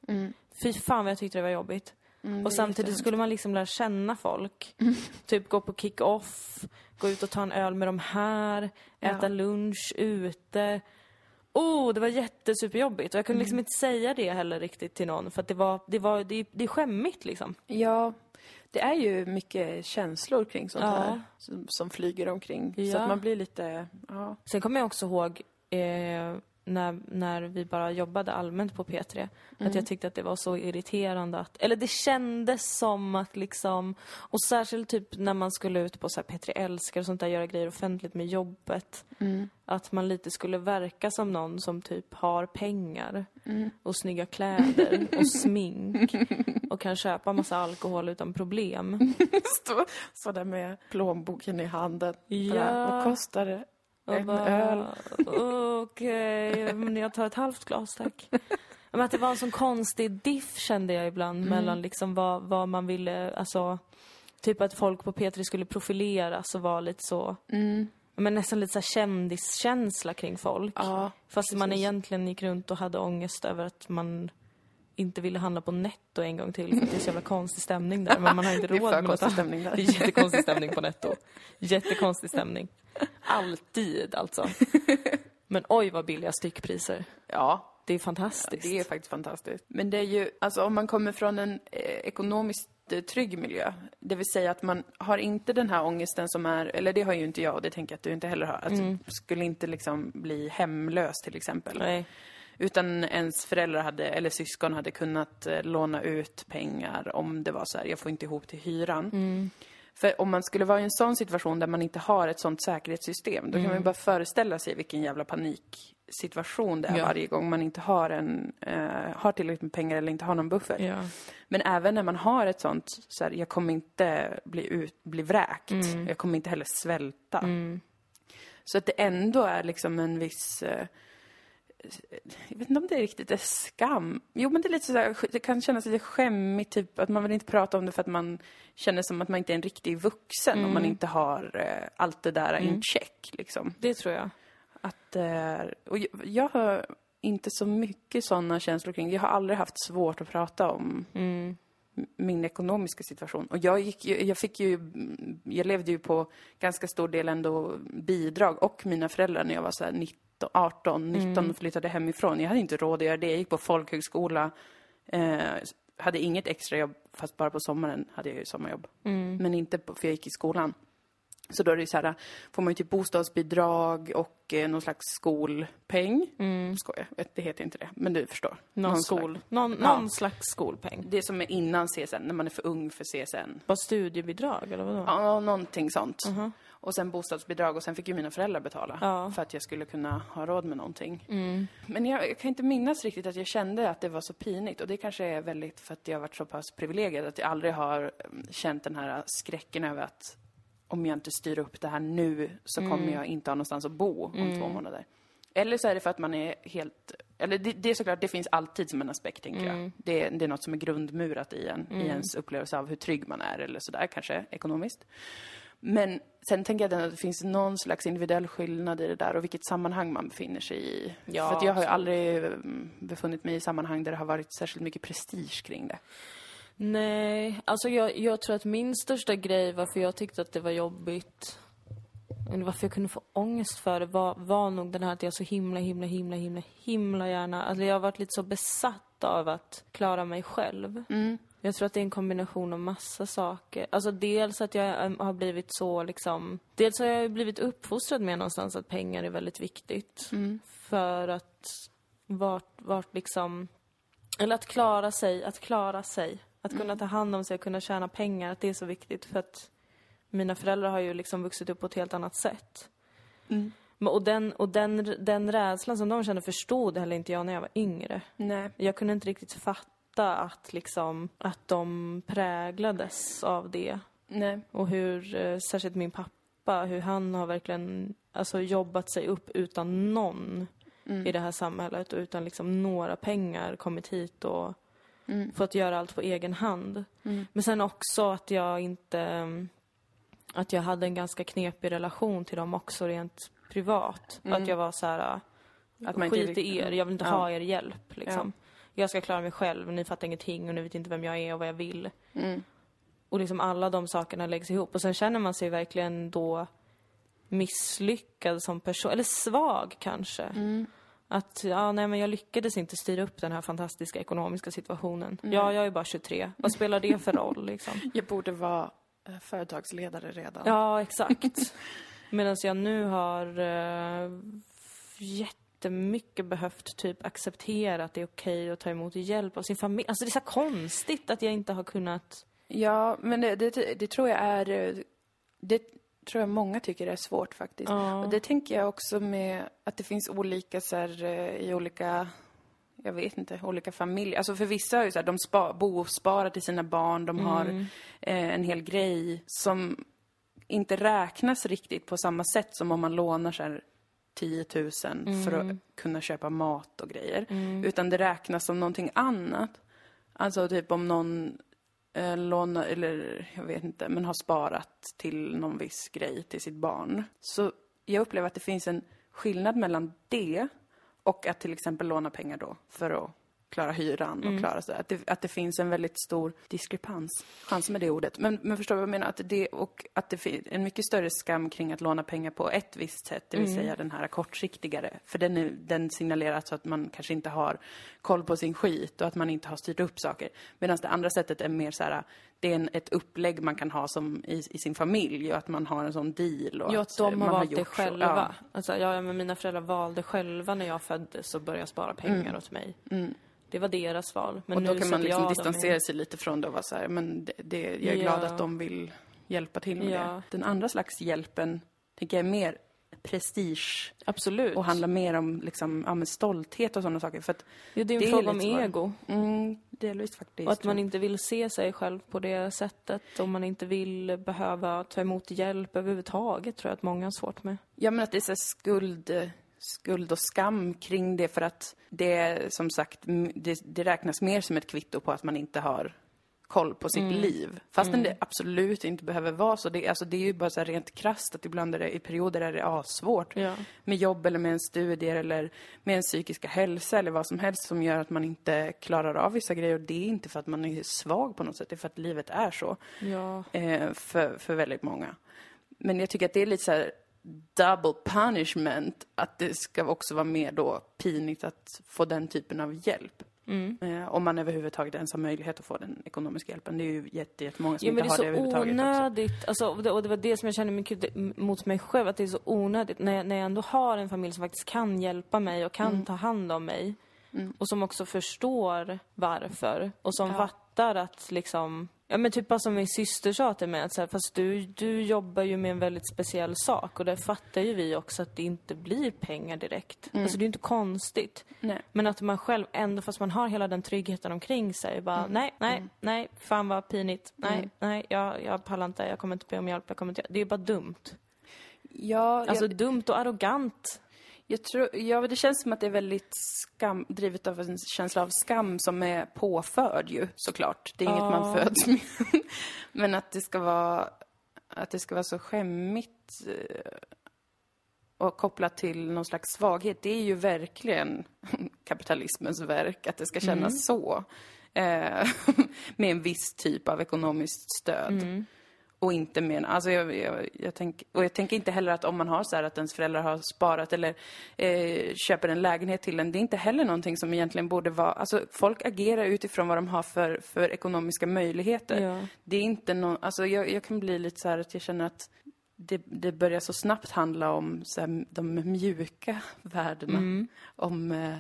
Fy fan vad jag tyckte det var jobbigt. och samtidigt skulle man liksom lära känna folk. Typ gå på kick-off, gå ut och ta en öl med de här, äta Ja. lunch ute. Oh, det var jättesuperjobbigt och jag kunde liksom inte säga det heller riktigt till någon för att det var, det var, det, det är skämmigt liksom. Ja, det är ju mycket känslor kring sånt Ja. här som, som flyger omkring. Så Ja. att man blir lite, ja. Sen kommer jag också ihåg eh, när, när vi bara jobbade allmänt på P3, att jag tyckte att det var så irriterande att, eller det kändes som att liksom, och särskilt typ när man skulle ut på så här P3 Älskar och sånt där, göra grejer offentligt med jobbet, att man lite skulle verka som någon som typ har pengar och snygga kläder och smink och kan köpa massa alkohol utan problem. Stå så där med plånboken i handen. Ja. Vad kostar det? En bara, öl. Okej, men jag tar ett halvt glas tack. Men att det var en sån konstig diff kände jag ibland Mm. mellan liksom vad, vad man ville, alltså typ att folk på P3 skulle profileras och vara lite så, men nästan lite så här kändiskänsla kring folk. Mm. Ja, Fast man egentligen gick runt och hade ångest över att man inte ville handla på Netto en gång till för det är så jävla konstig stämning där. Men man har inte Det är råd för med något konstig stämning där. Det är jättekonstig stämning på Netto. Jättekonstig stämning. Alltid alltså. Men oj vad billiga styckpriser. ja, Det är fantastiskt. det är faktiskt fantastiskt. Men det är ju, alltså om man kommer från en eh, ekonomiskt eh, trygg miljö, det vill säga att man har inte den här ångesten som är, eller det har ju inte jag och det tänker jag att du inte heller har, att Mm. skulle inte liksom bli hemlös till exempel. Nej. Utan ens föräldrar hade, eller syskon hade kunnat eh, låna ut pengar om det var så här, jag får inte ihop till hyran. Mm. För om man skulle vara i en sån situation där man inte har ett sånt säkerhetssystem, då kan Mm. man ju bara föreställa sig vilken jävla paniksituation det är Ja. varje gång man inte har en, eh, har tillräckligt med pengar eller inte har någon buffert. Ja. Men även när man har ett sånt, så här, jag kommer inte bli, ut, bli vräkt, jag kommer inte heller svälta. Så att det ändå är liksom en viss eh, jag vet inte om det är riktigt är skam. Jo, men det är lite sådär, det kan kännas lite skämmigt, typ att man vill inte prata om det för att man känner som att man inte är en riktig vuxen om man inte har eh, allt det där in check, liksom. Det tror jag. Att, eh, och jag, jag har inte så mycket sådana känslor kring Jag har aldrig haft svårt att prata om m- min ekonomiska situation. Och jag, gick ju, jag fick ju, jag levde ju på ganska stor del ändå bidrag och mina föräldrar när jag var så här 19, 18, 19 och flyttade hemifrån. Jag hade inte råd att göra det. Jag gick på folkhögskola, eh, hade inget extrajobb, fast bara på sommaren hade jag ju sommarjobb. Men inte på, för jag gick i skolan. Så då är det ju så här, får man ju typ bostadsbidrag och eh, någon slags skolpeng. Mm. Skojar, det heter inte det, men du förstår. Någon, Någon skol, någon, Ja. någon slags skolpeng. Det som är innan CSN, när man är för ung för CSN. Vad studiebidrag eller vadå? Ja, någonting sånt. Och sen bostadsbidrag och sen fick ju mina föräldrar betala Ja. för att jag skulle kunna ha råd med någonting. Men jag, jag kan inte minnas riktigt att jag kände att det var så pinigt och det kanske är väldigt för att jag har varit så pass privilegierad att jag aldrig har mm, känt den här skräcken över att om jag inte styr upp det här nu så kommer jag inte ha någonstans att bo om två månader. Eller så är det för att man är helt, eller det, det är såklart, det finns alltid som en aspekt tänker jag. Det, det är något som är grundmurat i en, i ens upplevelse av hur trygg man är eller sådär kanske ekonomiskt. Men sen tänker jag att det finns någon slags individuell skillnad i det där och vilket sammanhang man befinner sig i. Ja, För att jag har ju aldrig mm, befunnit mig i sammanhang där det har varit särskilt mycket prestige kring det. Nej, alltså jag, jag tror att min största grej varför jag tyckte att det var jobbigt eller varför jag kunde få ångest för det var, var nog den här att jag så himla, himla, himla, himla, himla gärna... Alltså jag har varit lite så besatt av att klara mig själv. Jag tror att det är en kombination av massa saker. Alltså dels att jag äm, har blivit så liksom... Dels har jag blivit uppfostrad med någonstans att pengar är väldigt viktigt. För att vart, vart liksom... Eller att klara sig, att klara sig. Att kunna ta hand om sig och kunna tjäna pengar, att det är så viktigt för att mina föräldrar har ju liksom vuxit upp på ett helt annat sätt. Men, och den, och den, den rädslan som de kände förstod heller inte jag när jag var yngre. Nej. Jag kunde inte riktigt fatta att liksom, att de präglades av det. Nej. Och hur, eh, särskilt min pappa, hur han har verkligen alltså, jobbat sig upp utan någon i det här samhället och utan liksom några pengar kommit hit och fått göra allt på egen hand. Men sen också att jag inte, mm, att jag hade en ganska knepig relation till dem också rent privat. Att jag var så här, Att man skit i er, jag vill inte Ja. ha er hjälp liksom. Jag ska klara mig själv, ni fattar ingenting och ni vet inte vem jag är och vad jag vill. Mm. Och liksom alla de sakerna läggs ihop och sen känner man sig verkligen då misslyckad som person, eller svag kanske. Mm. Att, ja nej men jag lyckades inte styra upp den här fantastiska ekonomiska situationen. Ja, jag är bara 23. Vad spelar det för roll liksom? Jag borde vara eh, företagsledare redan. Ja, exakt. Medan jag nu har uh, jättemycket behövt typ acceptera att det är okej att ta emot hjälp av sin familj. Alltså det är så konstigt att jag inte har kunnat... Ja, men det, det, det tror jag är... Det tror jag många tycker är svårt faktiskt. Ja. Och det tänker jag också med att det finns olika så här, eh, i olika jag vet inte, olika familjer. Alltså för vissa är ju så här, de spa, bosparar till sina barn, de har eh, en hel grej som inte räknas riktigt på samma sätt som om man lånar så här 10 000 för att kunna köpa mat och grejer. Utan det räknas som någonting annat. Alltså typ om någon eh, lånar, eller jag vet inte, men har sparat till någon viss grej till sitt barn. Så jag upplever att det finns en skillnad mellan det och att till exempel låna pengar då för att klara hyran och klara så. Att det, att det finns en väldigt stor diskrepans, chans med det ordet. Men, men förstår du vad jag menar? Att det, och att det finns en mycket större skam kring att låna pengar på ett visst sätt, det vill säga den här kortsiktigare. För den, är, den signalerar så att man kanske inte har koll på sin skit och att man inte har styrt upp saker. Medan det andra sättet är mer så här, det är en, ett upplägg man kan ha som i, i sin familj och att man har en sån deal. Och Ja, att de har valt det gjort så. själva. Ja. Alltså, ja, men mina föräldrar valde själva när jag föddes och började spara pengar åt mig. Det var deras val. Men Mm. Och då nu kan man liksom distansera sig lite från det och vara så här, men det, det, jag är Ja. glad att de vill hjälpa till med Ja. det. Den andra slags hjälpen, tänker jag, är mer prestige Absolut. och handlar mer om liksom, ja, stolthet och sådana saker. För att, ja, det är en det är fråga om lite svårt. ego. mm, delvis faktiskt. Och att man inte vill se sig själv på det sättet. Och man inte vill behöva ta emot hjälp överhuvudtaget tror jag att många har svårt med. Ja, men att det är så skuld, skuld och skam kring det för att det är som sagt, det, det räknas mer som ett kvitto på att man inte har koll på sitt Mm. liv. Fastän det absolut inte behöver vara så. Det, alltså, det är ju bara så rent krasst att ibland är det, i perioder är det assvårt. Ja. Med jobb eller med en studier eller med en psykiska hälsa eller vad som helst som gör att man inte klarar av vissa grejer. Och det är inte för att man är svag på något sätt, det är för att livet är så. Ja. Eh, för, för väldigt många. Men jag tycker att det är lite så här double punishment. Att det ska också vara mer då pinigt att få den typen av hjälp. Mm. Eh, om man överhuvudtaget ens har möjlighet att få den ekonomiska hjälpen. Det är ju jätte, jättemånga som Jo, men inte det är har det så överhuvudtaget också. onödigt. Alltså, och, det, och det var det som jag kände mycket mot mig själv, att det är så onödigt. När jag, när jag ändå har en familj som faktiskt kan hjälpa mig och Mm. kan ta hand om mig. Och som också förstår varför. Och som fattar att liksom... Ja men typ bara som min syster sa till mig, att så här, fast du, du jobbar ju med en väldigt speciell sak och där fattar ju vi också att det inte blir pengar direkt. Alltså det är ju inte konstigt. Nej. Men att man själv ändå, fast man har hela den tryggheten omkring sig, bara nej, nej, nej, fan vad pinigt, nej, nej, jag, jag pallar inte, jag kommer inte be om hjälp, jag kommer inte, det är bara dumt. Ja, Alltså jag, dumt och arrogant. Jag tror, ja, det känns som att det är väldigt skam, drivet av en känsla av skam som är påförd ju, såklart. Det är inget man föds med. Men att det ska vara, att det ska vara så skämmigt eh, och kopplat till någon slags svaghet, det är ju verkligen kapitalismens verk, att det ska kännas så. Eh, med en viss typ av ekonomiskt stöd. Och inte med, alltså jag, jag, jag tänk, och jag tänker inte heller att om man har så här att ens föräldrar har sparat eller eh, köper en lägenhet till en, det är inte heller någonting som egentligen borde vara, alltså folk agerar utifrån vad de har för, för ekonomiska möjligheter. Ja. Det är inte någon, alltså jag, jag kan bli lite så här att jag känner att det, det börjar så snabbt handla om så här, de mjuka värdena. Om eh,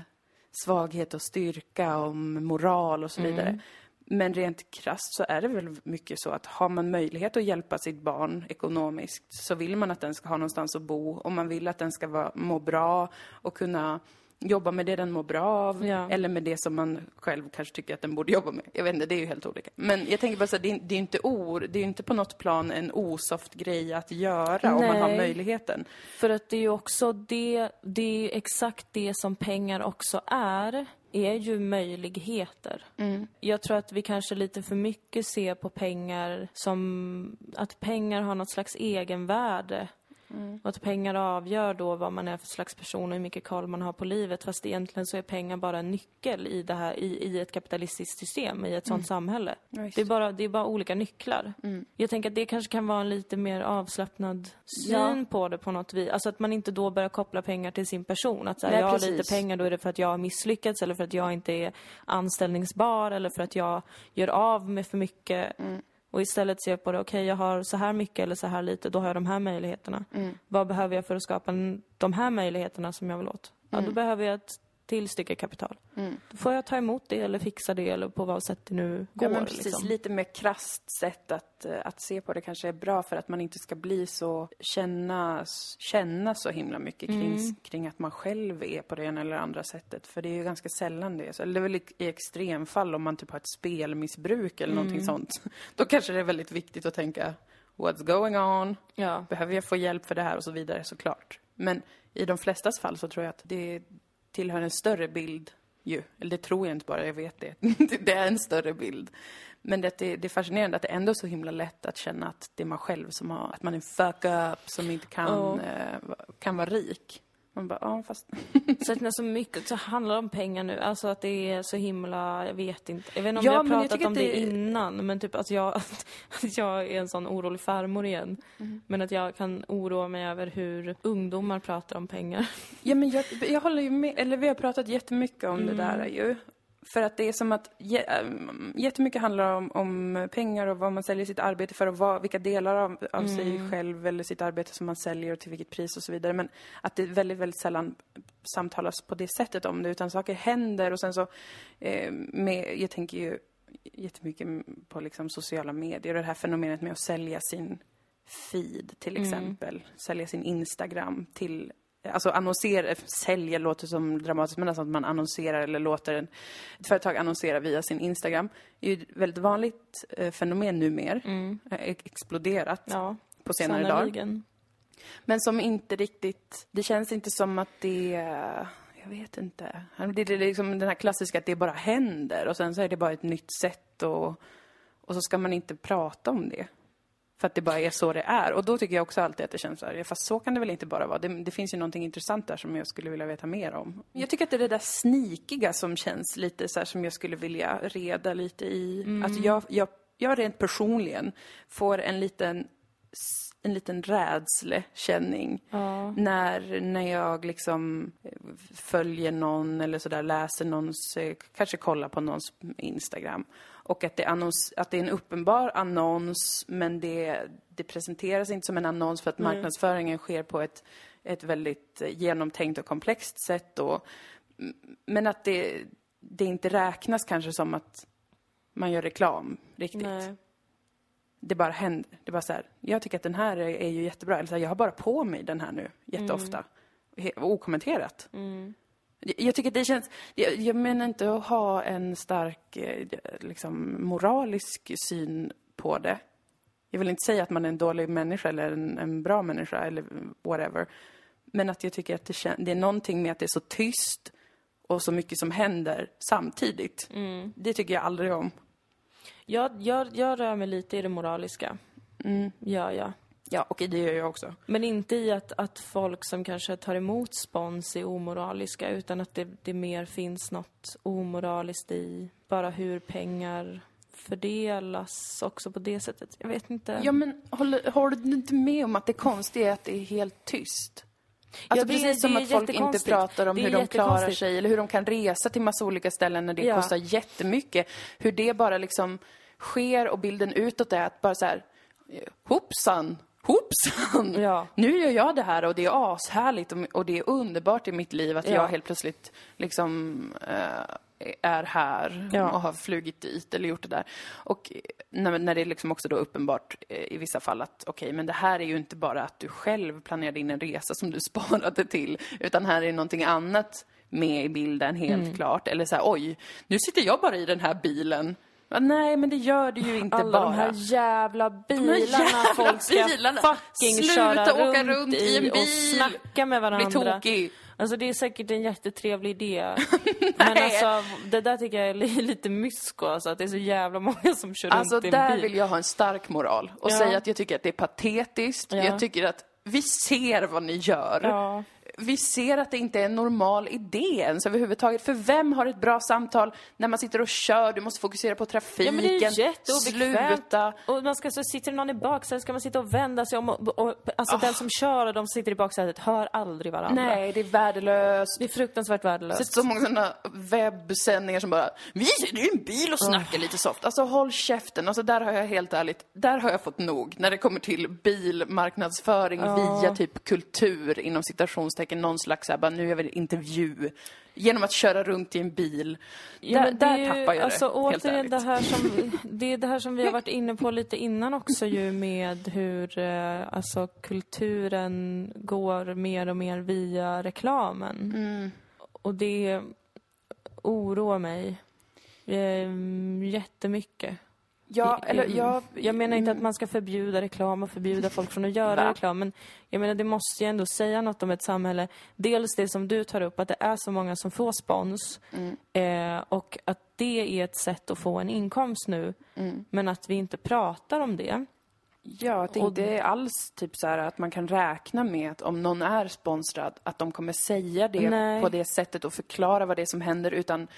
svaghet och styrka, om moral och så vidare. Men rent krasst så är det väl mycket så att har man möjlighet att hjälpa sitt barn ekonomiskt så vill man att den ska ha någonstans att bo och man vill att den ska vara, må bra och kunna jobba med det den mår bra av Ja. eller med det som man själv kanske tycker att den borde jobba med. Jag vet inte, det är ju helt olika. Men jag tänker bara så här, det är, det är inte ord, det är inte på något plan en osoft grej att göra om man har Nej. möjligheten. För att det är ju också det, det är exakt det som pengar också är, är ju möjligheter. Jag tror att vi kanske lite för mycket ser på pengar som att pengar har något slags egenvärde. Och att pengar avgör då vad man är för slags person och hur mycket koll man har på livet. Fast egentligen så är pengar bara en nyckel i, det här, i, i ett kapitalistiskt system, i ett sånt samhälle. Ja, det, är bara, det är bara olika nycklar. Jag tänker att det kanske kan vara en lite mer avslappnad syn Ja. på det på något vis. Alltså att man inte då börjar koppla pengar till sin person. Att så här, Nej, jag har precis. lite pengar, då är det för att jag har misslyckats eller för att jag inte är anställningsbar eller för att jag gör av med för mycket. Mm. Och istället se på det, okej jag har så här mycket eller så här lite, då har jag de här möjligheterna. Mm. Vad behöver jag för att skapa de här möjligheterna som jag vill åt? Ja, Mm. då behöver jag ett till stycke kapital. Då får jag ta emot det eller fixa det eller på vad sätt det nu går. Ja, men precis. liksom. Lite mer krasst sätt att, eh, att se på det kanske är bra för att man inte ska bli så, känna, känna så himla mycket kring, Mm. kring att man själv är på det ena eller andra sättet. För det är ju ganska sällan det så. Eller det är väl i, i extremfall om man typ har ett spelmissbruk eller Mm. någonting sånt. Då kanske det är väldigt viktigt att tänka What's going on? Ja. Behöver jag få hjälp för det här och så vidare såklart. Men i de flestas fall så tror jag att det tillhör en större bild ju. Eller det tror jag inte bara, jag vet det. det är en större bild. Men det, det, det är fascinerande att det ändå är så himla lätt att känna att det är man själv som har, att man är en fuck up som inte kan, Ja. eh, kan vara rik. Man bara, ja fast... Så att när så mycket så handlar det om pengar nu, alltså att det är så himla, jag vet inte. Jag vet inte om Ja, vi har jag pratat om det... det- innan, men typ att jag, att jag är en sån orolig farmor igen. Mm. Men att jag kan oroa mig över hur ungdomar pratar om pengar. Ja, men jag, jag håller ju med, eller vi har pratat jättemycket om det där ju. För att det är som att ähm, jättemycket handlar om, om pengar och vad man säljer sitt arbete för och vad, vilka delar av, av sig själv eller sitt arbete som man säljer och till vilket pris och så vidare. Men att det väldigt, väldigt sällan samtalas på det sättet om det utan saker händer och sen så eh, med, jag tänker ju jättemycket på liksom sociala medier och det här fenomenet med att sälja sin feed till exempel. Sälja sin Instagram till Alltså annonsera, sälja låter som dramatiskt men alltså att man annonserar eller låter en, ett företag annonsera via sin Instagram. är ju ett väldigt vanligt eh, fenomen numer. Eh, exploderat Ja, på senare dagar. Men som inte riktigt, det känns inte som att det, jag vet inte. Det är liksom den här klassiska att det bara händer och sen så är det bara ett nytt sätt och, och så ska man inte prata om det. För att det bara är så det är. Och då tycker jag också alltid att det känns så här, ja, fast så kan det väl inte bara vara. Det, det finns ju någonting intressant där som jag skulle vilja veta mer om. Jag tycker att det är det där snikiga som känns lite så här som jag skulle vilja reda lite i. Att jag, jag, jag rent personligen får en liten en liten rädslekänning när, när jag liksom eh, följer någon eller sådär, läser någons, eh, kanske kollar på någons Instagram. Och att det, annons, att det är en uppenbar annons, men det, det presenteras inte som en annons för att marknadsföringen sker på ett, ett väldigt eh, genomtänkt och komplext sätt. M- men att det, det inte räknas kanske som att man gör reklam riktigt Nej. det bara händer. Det bara så här, jag tycker att den här är, är ju jättebra. Eller så här, jag har bara på mig den här nu jätteofta. He- Okommenterat. Jag, jag tycker det känns, jag, jag menar inte att ha en stark eh, liksom, moralisk syn på det. Jag vill inte säga att man är en dålig människa eller en, en bra människa eller whatever. Men att jag tycker att det, kän, det är någonting med att det är så tyst och så mycket som händer samtidigt. Det tycker jag aldrig om. Jag, jag, jag rör mig lite i det moraliska. Mm. Ja, ja. Ja, och det gör jag också. Men inte i att, att folk som kanske tar emot spons är omoraliska utan att det, det mer finns något omoraliskt i bara hur pengar fördelas också på det sättet. Jag vet inte. Ja, men håller, håller du inte med om att det konstiga är att det är helt tyst? Alltså Ja, det- precis som det är att folk inte pratar om Det hur de klarar sig eller hur de kan resa till massa olika ställen när det Ja. kostar jättemycket. Hur det bara liksom sker och bilden utåt är att bara så här, hoppsan, hoppsan! Ja. Nu gör jag det här och det är ashärligt och, och det är underbart i mitt liv att Ja. jag helt plötsligt liksom eh, är här Ja. och har flugit dit eller gjort det där. Och när, när det är liksom också då uppenbart eh, i vissa fall att okej, men det här är ju inte bara att du själv planerade in en resa som du sparade till, utan här är någonting annat med i bilden helt Mm. klart. Eller så här, oj, nu sitter jag bara i den här bilen. Ja, nej, men det gör det ju inte Alla bara. de här jävla bilarna jävla folk ska bilarna. fucking Sluta köra åka runt, runt i en och bil. snacka med varandra. tokig. Alltså det är säkert en jättetrevlig idé. Men alltså det där tycker jag är li- lite mysko alltså, att det är så jävla många som kör Alltså runt i en där bil. vill jag ha en stark moral och Ja. säga att jag tycker att det är patetiskt. Ja. Jag tycker att vi ser vad ni gör. Ja. Vi ser att det inte är en normal idé ens överhuvudtaget. För vem har ett bra samtal när man sitter och kör? Du måste fokusera på trafiken. Ja men det är. Sluta. Och man ska så sitter någon i baksätet ska man sitta och vända sig om och, och alltså den som kör och de som sitter i baksätet hör aldrig varandra. Nej, det är värdelöst. Det är fruktansvärt Det är värdelöst. så många sådana webbsändningar som bara Vi sitter i en bil och snackar lite soft. Alltså håll käften. Alltså där har jag helt ärligt, där har jag fått nog. När det kommer till bilmarknadsföring via typ kultur inom citationstecken. Någon slags såhär, bara nu är vi intervju. Genom att köra runt i en bil. Ja, där men det är där ju, tappar jag alltså, det, helt ärligt. det här som, det är det här som vi har varit inne på lite innan också ju med hur eh, alltså kulturen går mer och mer via reklamen. Mm. Och det oroar mig eh, jättemycket. Ja, eller Mm. jag... Jag menar inte att man ska förbjuda reklam och förbjuda folk från att göra Va? reklam, men jag menar det måste ju ändå säga något om ett samhälle. Dels det som du tar upp, att det är så många som får spons Mm. eh, och att det är ett sätt att få en inkomst nu, Mm. men att vi inte pratar om det. Ja, att det inte är alls typ så här att man kan räkna med att om någon är sponsrad, att de kommer säga det Nej. på det sättet och förklara vad det är som händer, utan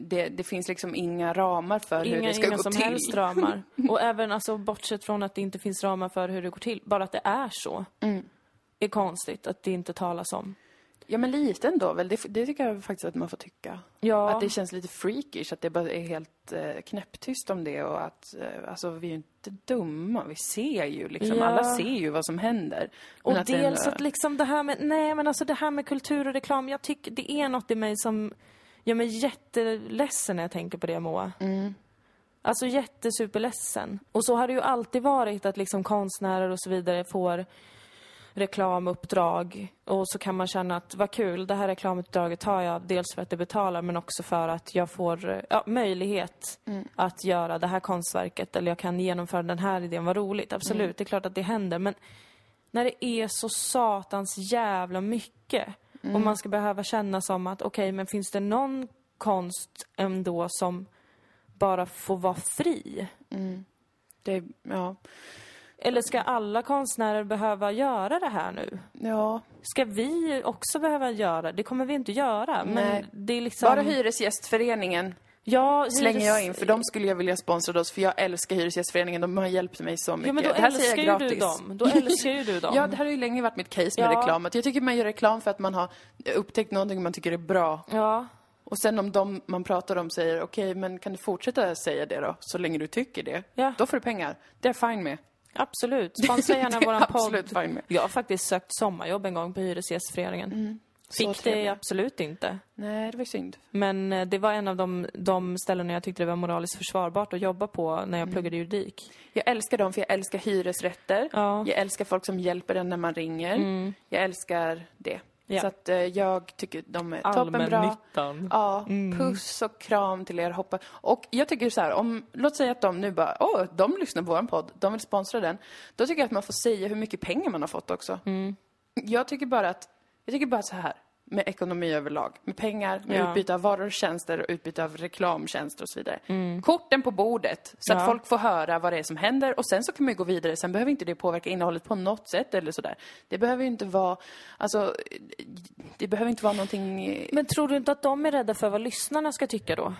det, det finns liksom inga ramar för hur Inga, det ska inga gå som till. helst ramar. Och även alltså, bortsett från att det inte finns ramar för hur det går till, bara att det är så. Mm. är konstigt att det inte talas om. Ja, men lite ändå väl. Det, det tycker jag faktiskt att man får tycka. Ja. Att det känns lite freakish, att det bara är helt eh, knäpptyst om det och att, eh, alltså vi är ju inte dumma. Vi ser ju liksom, Ja. alla ser ju vad som händer. Och Men att dels ändå- att liksom det här med, nej men alltså det här med kultur och reklam, jag tycker det är något i mig som gör mig jätteledsen när jag tänker på det Moa. Mm. Alltså jättesuperledsen. Och så har det ju alltid varit att liksom konstnärer och så vidare får reklamuppdrag och så kan man känna att vad kul, det här reklamuppdraget tar jag dels för att det betalar men också för att jag får ja, möjlighet att göra det här konstverket eller jag kan genomföra den här idén, vad roligt. Absolut, det är klart att det händer men när det är så satans jävla mycket och man ska behöva känna som att okej, men finns det någon konst ändå som bara får vara fri? det, ja. Eller ska alla konstnärer behöva göra det här nu? ja, Ska vi också behöva göra? Det kommer vi inte göra. Men det är liksom... bara Hyresgästföreningen Ja, slänger hyres- jag in, för de skulle jag vilja sponsra oss, för jag älskar Hyresgästföreningen, de har hjälpt mig så mycket. Ja, men då det här älskar jag ju du gratis. dem. Då älskar ju du dem. Ja, det här har ju länge varit mitt case med Ja. reklam. Att jag tycker man gör reklam för att man har upptäckt någonting man tycker är bra. Ja. Och sen om de man pratar om säger, okej, men kan du fortsätta säga det då? Så länge du tycker det. Ja. Då får du pengar. Det är fine med. Absolut. Sponsra gärna våran podd. absolut fine med. Jag har faktiskt sökt sommarjobb en gång på Hyresgästföreningen. Så Fick det absolut inte. Nej, det var synd. Men eh, det var en av de, de ställen jag tyckte det var moraliskt försvarbart att jobba på när jag pluggade juridik. Jag älskar dem för jag älskar hyresrätter. Ja. Mm. Jag älskar folk som hjälper en när man ringer. Jag älskar det. Ja. Så att eh, jag tycker de är toppenbra. Allmännyttan. Ja, puss och kram till er. Hoppa. Och jag tycker så här, om, låt säga att de nu bara, åh, de lyssnar på vår podd, de vill sponsra den. Då tycker jag att man får säga hur mycket pengar man har fått också. Jag tycker bara att, jag tycker bara så här, med ekonomi överlag, med pengar, med Ja. utbyte av varor och tjänster och utbyte av reklamtjänster och så vidare. Korten på bordet, så att Ja. folk får höra vad det är som händer och sen så kan man ju gå vidare. Sen behöver inte det påverka innehållet på något sätt eller sådär. Det behöver ju inte vara, alltså, det behöver inte vara någonting eh, Men tror du inte att de är rädda för vad lyssnarna ska tycka då?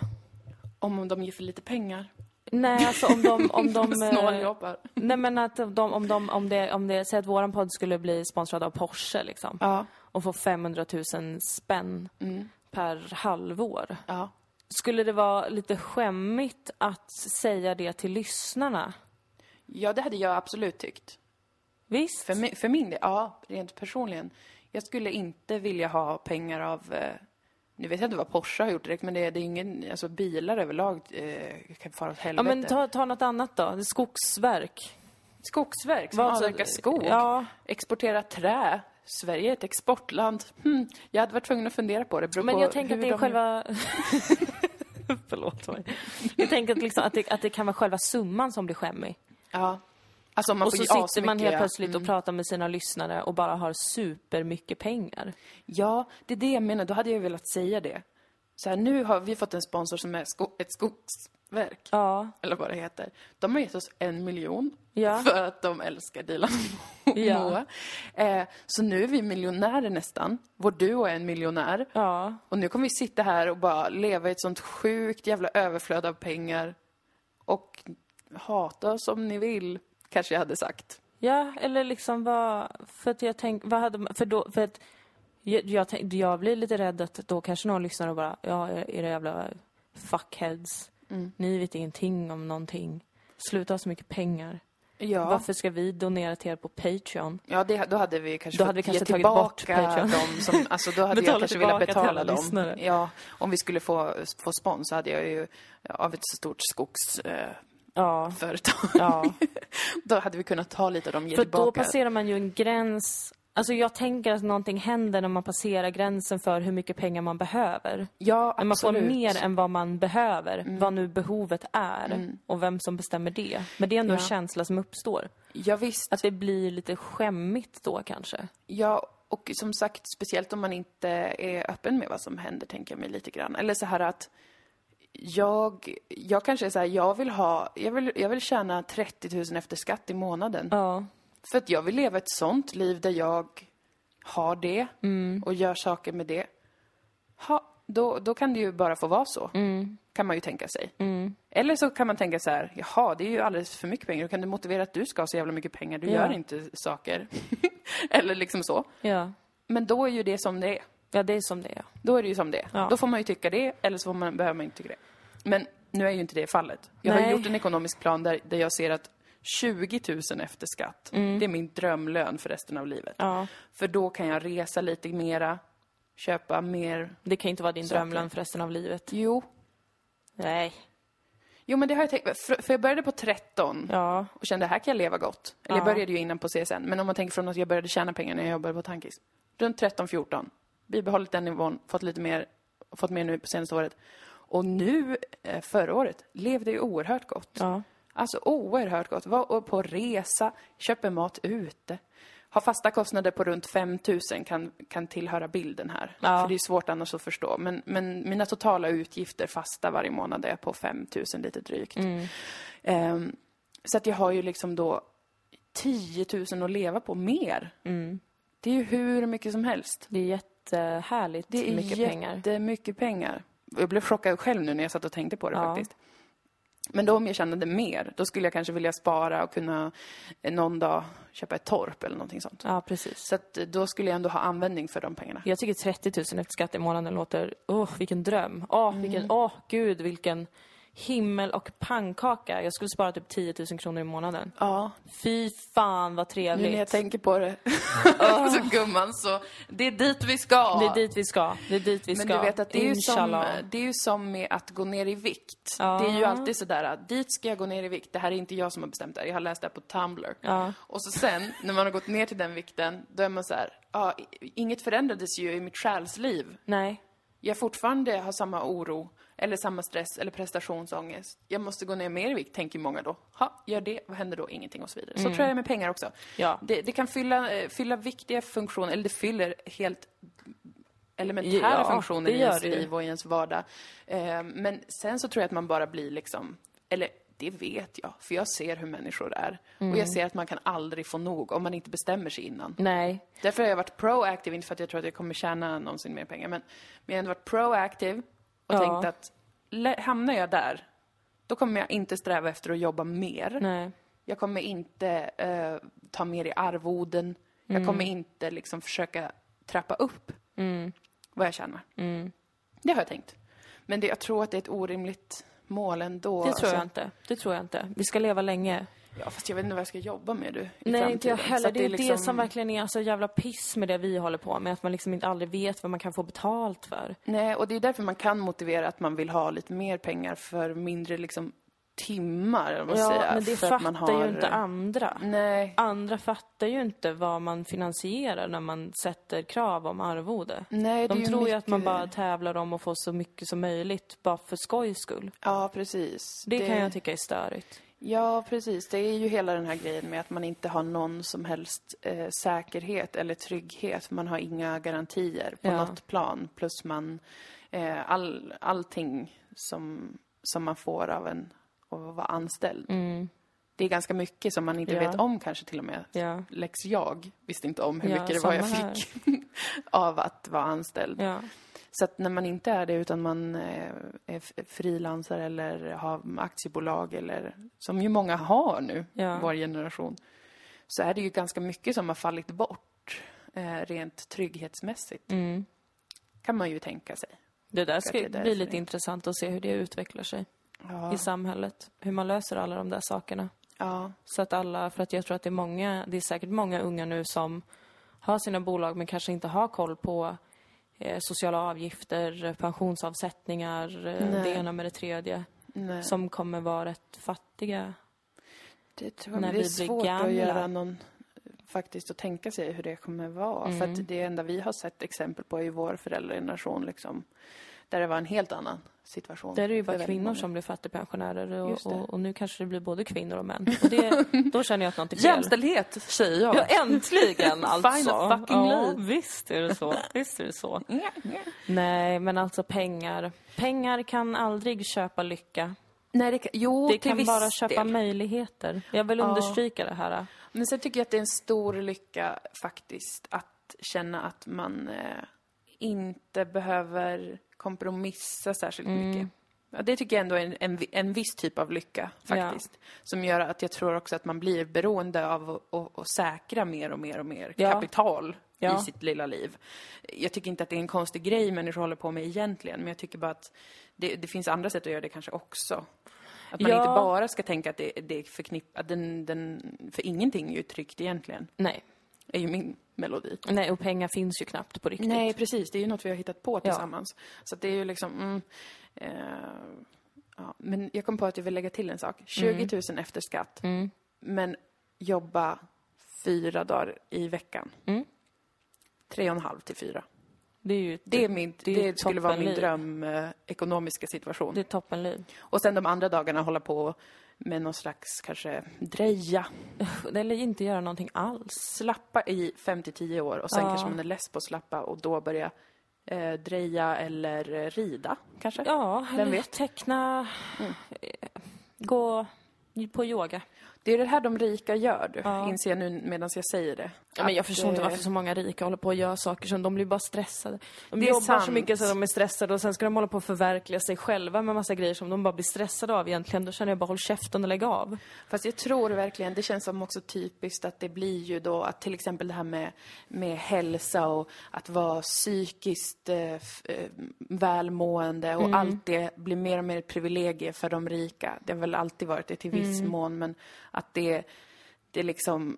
om de ger för lite pengar. Nej, alltså om de... Om de eh, Snåljåpar. nej men att de, om de, om det, om det, säg att våran podd skulle bli sponsrad av Porsche liksom. Ja. Och få 500 000 spänn Mm. per halvår. Ja. Skulle det vara lite skämmigt att säga det till lyssnarna? ja, det hade jag absolut tyckt. Visst? För, mi- för min del, ja, rent personligen. Jag skulle inte vilja ha pengar av, eh, nu vet jag inte vad Porsche har gjort direkt, men det, är- det är ingen, alltså bilar överlag eh, kan fara åt ja helvete. men ta, ta något annat då. Skogsverk. Skogsverk som avverkar skog, Ja. exporterar trä. Sverige är ett exportland. Hmm, jag hade varit tvungen att fundera på det. Men jag tänker att det är de- själva... Förlåt mig. Jag tänker att, liksom, att, det, att det kan vara själva summan som blir skämmig. Ja. Alltså man Och så sitter man helt plötsligt och pratar med sina lyssnare och bara har supermycket pengar. Ja, det är det jag menar. Då hade jag velat säga det. så här, nu har vi fått en sponsor som är sko- ett skogsverk, Ja. eller vad det heter. De har gett oss en miljon Ja. för att de älskar Dilan och Ja. Moa. Eh, så nu är vi miljonärer nästan. Vår duo är en miljonär. Ja. Och nu kommer vi sitta här och bara leva i ett sånt sjukt jävla överflöd av pengar. Och hata oss om ni vill, kanske jag hade sagt. Ja, eller liksom vad... För att jag tänk, vad hade man... För då... För att jag, jag, tänk, jag blir lite rädd att då kanske någon lyssnar och bara, ja, era jävla fuckheads. Mm. Ni vet ingenting om någonting. Sluta ha så mycket pengar. Ja, Varför ska vi donera till er på Patreon? ja det, då hade vi kanske Då hade vi kanske tagit bort Patreon. dem som, alltså då hade jag kanske velat betala dem. lyssnare. Ja, om vi skulle få, få spons så hade jag ju av ett stort skogsföretag. Ja. företag. Ja. då hade vi kunnat ta lite av dem, ge För tillbaka. då passerar man ju en gräns. Alltså jag tänker att någonting händer när man passerar gränsen för hur mycket pengar man behöver. ja, När man får absolut. Mm. mer än vad man behöver, vad nu behovet är och vem som bestämmer det. Men det är ändå en Ja. känsla som uppstår. Ja, visst. Att det blir lite skämmigt då kanske. Ja, och som sagt, speciellt om man inte är öppen med vad som händer, tänker jag mig lite grann. Eller så här att jag, jag kanske är så här, jag vill ha, jag vill, jag vill tjäna 30 000 efter skatt i månaden. Ja. För att jag vill leva ett sånt liv där jag har det och gör saker med det. Ha, då, då kan det ju bara få vara så. Kan man ju tänka sig. Eller så kan man tänka så här, jaha, det är ju alldeles för mycket pengar. Hur kan du motivera att du ska ha så jävla mycket pengar? Du Ja. gör inte saker. Eller liksom så. Ja. Men då är ju det som det är. Ja, det är som det är. Då är det ju som det är. Ja. Då får man ju tycka det, eller så man, behöver man inte tycka det. Men nu är ju inte det fallet. Jag har Nej. gjort en ekonomisk plan där, där jag ser att 20 000 efter skatt, det är min drömlön för resten av livet. Ja. För då kan jag resa lite mera, köpa mer. Det kan inte vara din Saker. drömlön för resten av livet. Jo. Nej. Jo, men det har jag tänkt. För, jag började på 13 Ja. och kände här kan jag leva gott. Eller jag Ja. började ju innan på CSN, men om man tänker från att jag började tjäna pengar när jag jobbade på Tankis. Runt 13-14. Bibehållit den nivån, fått lite mer, fått mer nu på senaste året. Och nu, eh, förra året, levde jag oerhört gott. Ja. Alltså oerhört gott. Var på resa, köper mat ute. Har fasta kostnader på runt 5 000 kan, kan tillhöra bilden här. Ja. För det är svårt annars att förstå. Men, men mina totala utgifter fasta varje månad är på 5 000 lite drygt. Ehm, så att jag har ju liksom då 10 000 att leva på mer. Det är ju hur mycket som helst. Det är jättehärligt Det är mycket pengar. pengar. Jag blev chockad själv nu när jag satt och tänkte på det Ja. faktiskt. Men då om jag kände mer, då skulle jag kanske vilja spara och kunna eh, någon dag köpa ett torp eller någonting sånt. Ja, precis. Så att eh, då skulle jag ändå ha användning för de pengarna. Jag tycker 30 000 efter skatt i månaden låter, åh vilken dröm. Åh, vilken, åh gud vilken himmel och pannkaka. Jag skulle spara typ 10 000 kronor i månaden. Ja, Fy fan vad nu trevligt. när jag tänker på det. så gumman, så det är dit vi ska. Det är dit vi ska. Det är dit vi Men ska. du vet att det är, ju som, det är ju som med att gå ner i vikt. Ja. Det är ju alltid sådär, att dit ska jag gå ner i vikt. Det här är inte jag som har bestämt det här. Jag har läst det här på Tumblr. Ja. Och så sen, när man har gått ner till den vikten, då är man så här, ja, inget förändrades ju i mitt själsliv. Nej. Jag fortfarande har samma oro, eller samma stress, eller prestationsångest. Jag måste gå ner mer i vikt, tänker många då. Ha, gör det, vad händer då? Ingenting och så vidare. Så tror jag det är med pengar också. Ja. Det, det kan fylla, eh, fylla viktiga funktioner, eller det fyller helt elementära Ja, funktioner i ens liv och i ens vardag. Eh, Men sen så tror jag att man bara blir liksom, eller det vet jag, för jag ser hur människor är. Och Mm. jag ser att man kan aldrig få nog om man inte bestämmer sig innan. Nej. Därför har jag varit proactive, inte för att jag tror att jag kommer tjäna någonsin mer pengar, men, men jag har ändå varit proactive och Ja. tänkt att hamnar jag där, då kommer jag inte sträva efter att jobba mer. Nej. Jag kommer inte eh, ta mer i arvoden. Jag kommer inte liksom försöka trappa upp vad jag tjänar. Det har jag tänkt. Men det, jag tror att det är ett orimligt mål ändå. Det tror jag alltså. inte. Det tror jag inte. Vi ska leva länge. Ja, fast jag vet inte vad jag ska jobba med du, i Nej, inte jag heller. Det är liksom- det som verkligen är så jävla piss med det vi håller på med. Att man liksom inte aldrig vet vad man kan få betalt för. Nej, och det är därför man kan motivera att man vill ha lite mer pengar för mindre liksom timmar, eller vad Ja, säger. men det fattar har... ju inte andra. Nej, Andra fattar ju inte vad man finansierar när man sätter krav om arvode. nej det De tror ju mycket... att man bara tävlar om att få så mycket som möjligt bara för skojs skull. Ja, precis. Det, kan jag tycka är störigt. Ja, precis. Det är ju hela den här grejen med att man inte har någon som helst eh, säkerhet eller trygghet. Man har inga garantier på Ja. något plan. Plus man eh, all, allting som, som man får av en av att vara anställd. Det är ganska mycket som man inte Mm. Ja. vet om kanske till och med. Ja. Lex jag visste inte om hur mycket det var jag här. fick av att vara anställd. Så att när man inte är det utan man eh, är frilansare eller har aktiebolag eller som ju många har nu, Ja. vår generation, så är det ju ganska mycket som har fallit bort eh, rent trygghetsmässigt. Mm. Kan man ju tänka sig. Det där ska det bli lite det- intressant att se hur det utvecklar sig Ja. i samhället. Hur man löser alla de där sakerna. ja. Så att alla, för att jag tror att det är många, det är säkert många unga nu som har sina bolag men kanske inte har koll på sociala avgifter, pensionsavsättningar, eh, Nej. det ena med det tredje. Nej. Som kommer vara rätt fattiga. Det tror jag. när det är svårt gamla. att göra någon faktiskt att tänka sig hur det kommer vara. För Mm. att det enda vi har sett exempel på i vår föräldrageneration liksom, där det var en helt annan situation. Där är det ju bara kvinnor många. som blir fattigpensionärer och, och, och nu kanske det blir både kvinnor och män. Och det, då känner jag att något är fel. Jämställdhet, säger jag. Ja, äntligen alltså. Final fucking ja, liv. visst är det så. Visst är det så. Nej, men alltså pengar. Pengar kan aldrig köpa lycka. Nej, det kan, jo, Det kan bara köpa del. möjligheter. Jag vill Ja. understryka det här. Men sen tycker jag att det är en stor lycka faktiskt att känna att man eh, inte behöver kompromissa särskilt Mm. mycket. Ja, det tycker jag ändå är en, en, en viss typ av lycka faktiskt. Som gör att jag tror också att man blir beroende av att säkra mer och mer och mer Ja. kapital Ja. i sitt lilla liv. Jag tycker inte att det är en konstig grej människor håller på med egentligen, men jag tycker bara att det, det finns andra sätt att göra det kanske också. Att man Ja. inte bara ska tänka att det, det är förknippat, den, den, för ingenting är ju tryggt egentligen, Nej. är ju min melodi. Nej, och pengar finns ju knappt på riktigt. Nej, precis. Det är ju något vi har hittat på tillsammans. Så att det är ju liksom, mm, eh, ja. Men jag kom på att jag vill lägga till en sak. 20 000 efter skatt, Mm. men jobba fyra dagar i veckan. Mm. Tre och en halv till fyra. Det är ju Det, är min, det det, skulle vara min dröm eh, ekonomiska situation. det är toppenliv. Och sen de andra dagarna hålla på med någon slags, kanske, dreja. Eller inte göra någonting alls. Slappa i 5 till 10 år och sen Ja. kanske man är less på att slappa och då börja eh, dreja eller rida, kanske. Ja, Vem eller vet? teckna, eh, gå på yoga. Det är det här de rika gör, du. Ja. inser jag nu medan jag säger det. Ja, men jag förstår inte eh, varför så många rika håller på att göra saker som de blir bara stressade. De jobbar så sant. mycket så de är stressade och sen ska de hålla på att förverkliga sig själva med massa grejer som de bara blir stressade av egentligen. Då känner jag bara håll käften och lägg av. Fast jag tror verkligen, det känns som också typiskt att det blir ju då att till exempel det här med, med hälsa och att vara psykiskt eh, eh, välmående och allt det blir mer och mer ett privilegie för de rika. Det har väl alltid varit det till viss mån, men att det, det liksom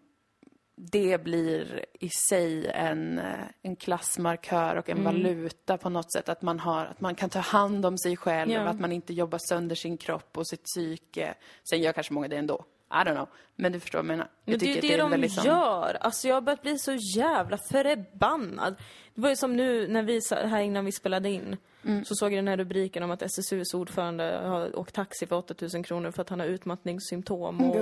det blir i sig en, en klassmarkör och en valuta på något sätt. Att man, har, att man kan ta hand om sig själv, Ja. att man inte jobbar sönder sin kropp och sitt psyke. Sen gör kanske många det ändå. I don't know. Men du förstår vad jag menar. Jag det är ju att det, är de väldigt gör. Alltså jag har börjat bli så jävla förbannad. Det var ju som nu när vi, här innan vi spelade in, Mm. så såg jag den här rubriken om att SSUs ordförande har åkt taxi för 8000 kronor för att han har utmattningssymptom och,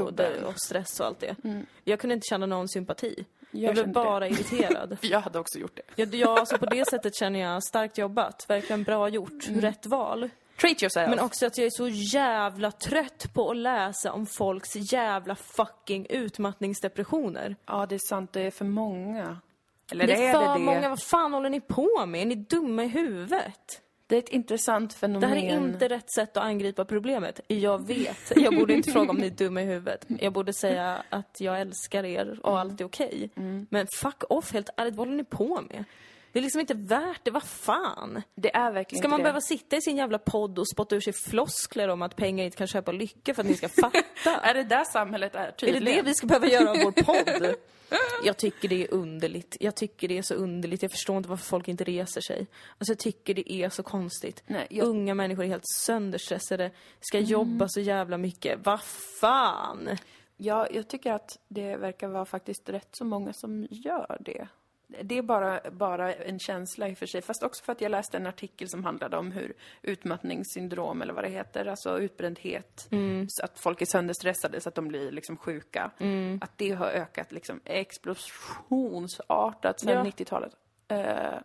och stress och allt det. Jag kunde inte känna någon sympati. Jag, Jag blev bara irriterad. För jag hade också gjort det. Ja, ja, alltså på det sättet känner jag starkt jobbat. Verkligen bra gjort. Mm. Rätt val. Treat yourself. Men också att jag är så jävla trött på att läsa om folks jävla fucking utmattningsdepressioner. Ja, det är sant. Det är för många. Eller det är är för det det? många, vad fan håller ni på med? Är ni dumma i huvudet? Det är ett intressant fenomen. Det här är inte rätt sätt att angripa problemet. Jag vet. Jag borde inte fråga om ni är dumma i huvudet. Jag borde säga att jag älskar er och allt är okej. Mm. Men fuck off, helt ärligt, vad håller ni på med? Det är liksom inte värt det, vad fan? Det är verkligen Ska man det. behöva sitta i sin jävla podd och spotta ur sig floskler om att pengar inte kan köpa lycka för att ni ska fatta? Är det där samhället är? Är det Tydligen. det vi ska behöva göra av vår podd? Jag tycker det är underligt. Jag tycker det är så underligt. Jag förstår inte varför folk inte reser sig. Alltså jag tycker det är så konstigt. Nej, jag- Mm. Unga människor är helt sönderstressade, ska jobba så jävla mycket. Vad fan? Ja, jag tycker att det verkar vara faktiskt rätt så många som gör det. Det är bara, bara en känsla i och för sig, fast också för att jag läste en artikel som handlade om hur utmattningssyndrom, eller vad det heter, alltså utbrändhet, så att folk är sönderstressade så att de blir liksom sjuka, att det har ökat liksom explosionsartat sedan Ja. 90-talet. Eh,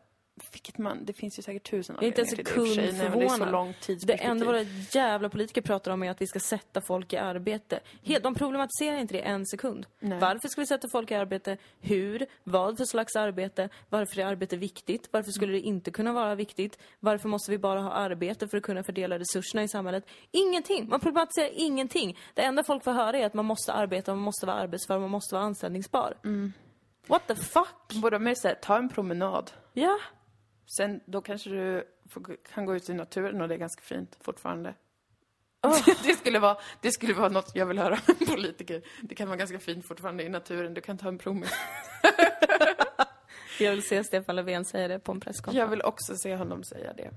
vilket man, det finns ju säkert tusen Jag är inte en anledningar till det i och för sekund sig. Nej, men Det är så förvånad. lång Det enda våra jävla politiker pratar om är att vi ska sätta folk i arbete. Helt, de problematiserar inte det en sekund. Nej. Varför ska vi sätta folk i arbete? Hur? Vad för slags arbete? Varför är arbete viktigt? Varför skulle det inte kunna vara viktigt? Varför måste vi bara ha arbete för att kunna fördela resurserna i samhället? Ingenting! Man problematiserar ingenting. Det enda folk får höra är att man måste arbeta, man måste vara arbetsför, man måste vara anställningsbar. What the fuck? Borde mer säga, ta en promenad. Ja. Sen, då kanske du får, kan gå ut i naturen och det är ganska fint fortfarande. det, skulle vara, det skulle vara något jag vill höra av en politiker. Det kan vara ganska fint fortfarande i naturen, du kan ta en promenad. Jag vill se Stefan Löfven säga det på en presskonferens. Jag vill också se honom säga det.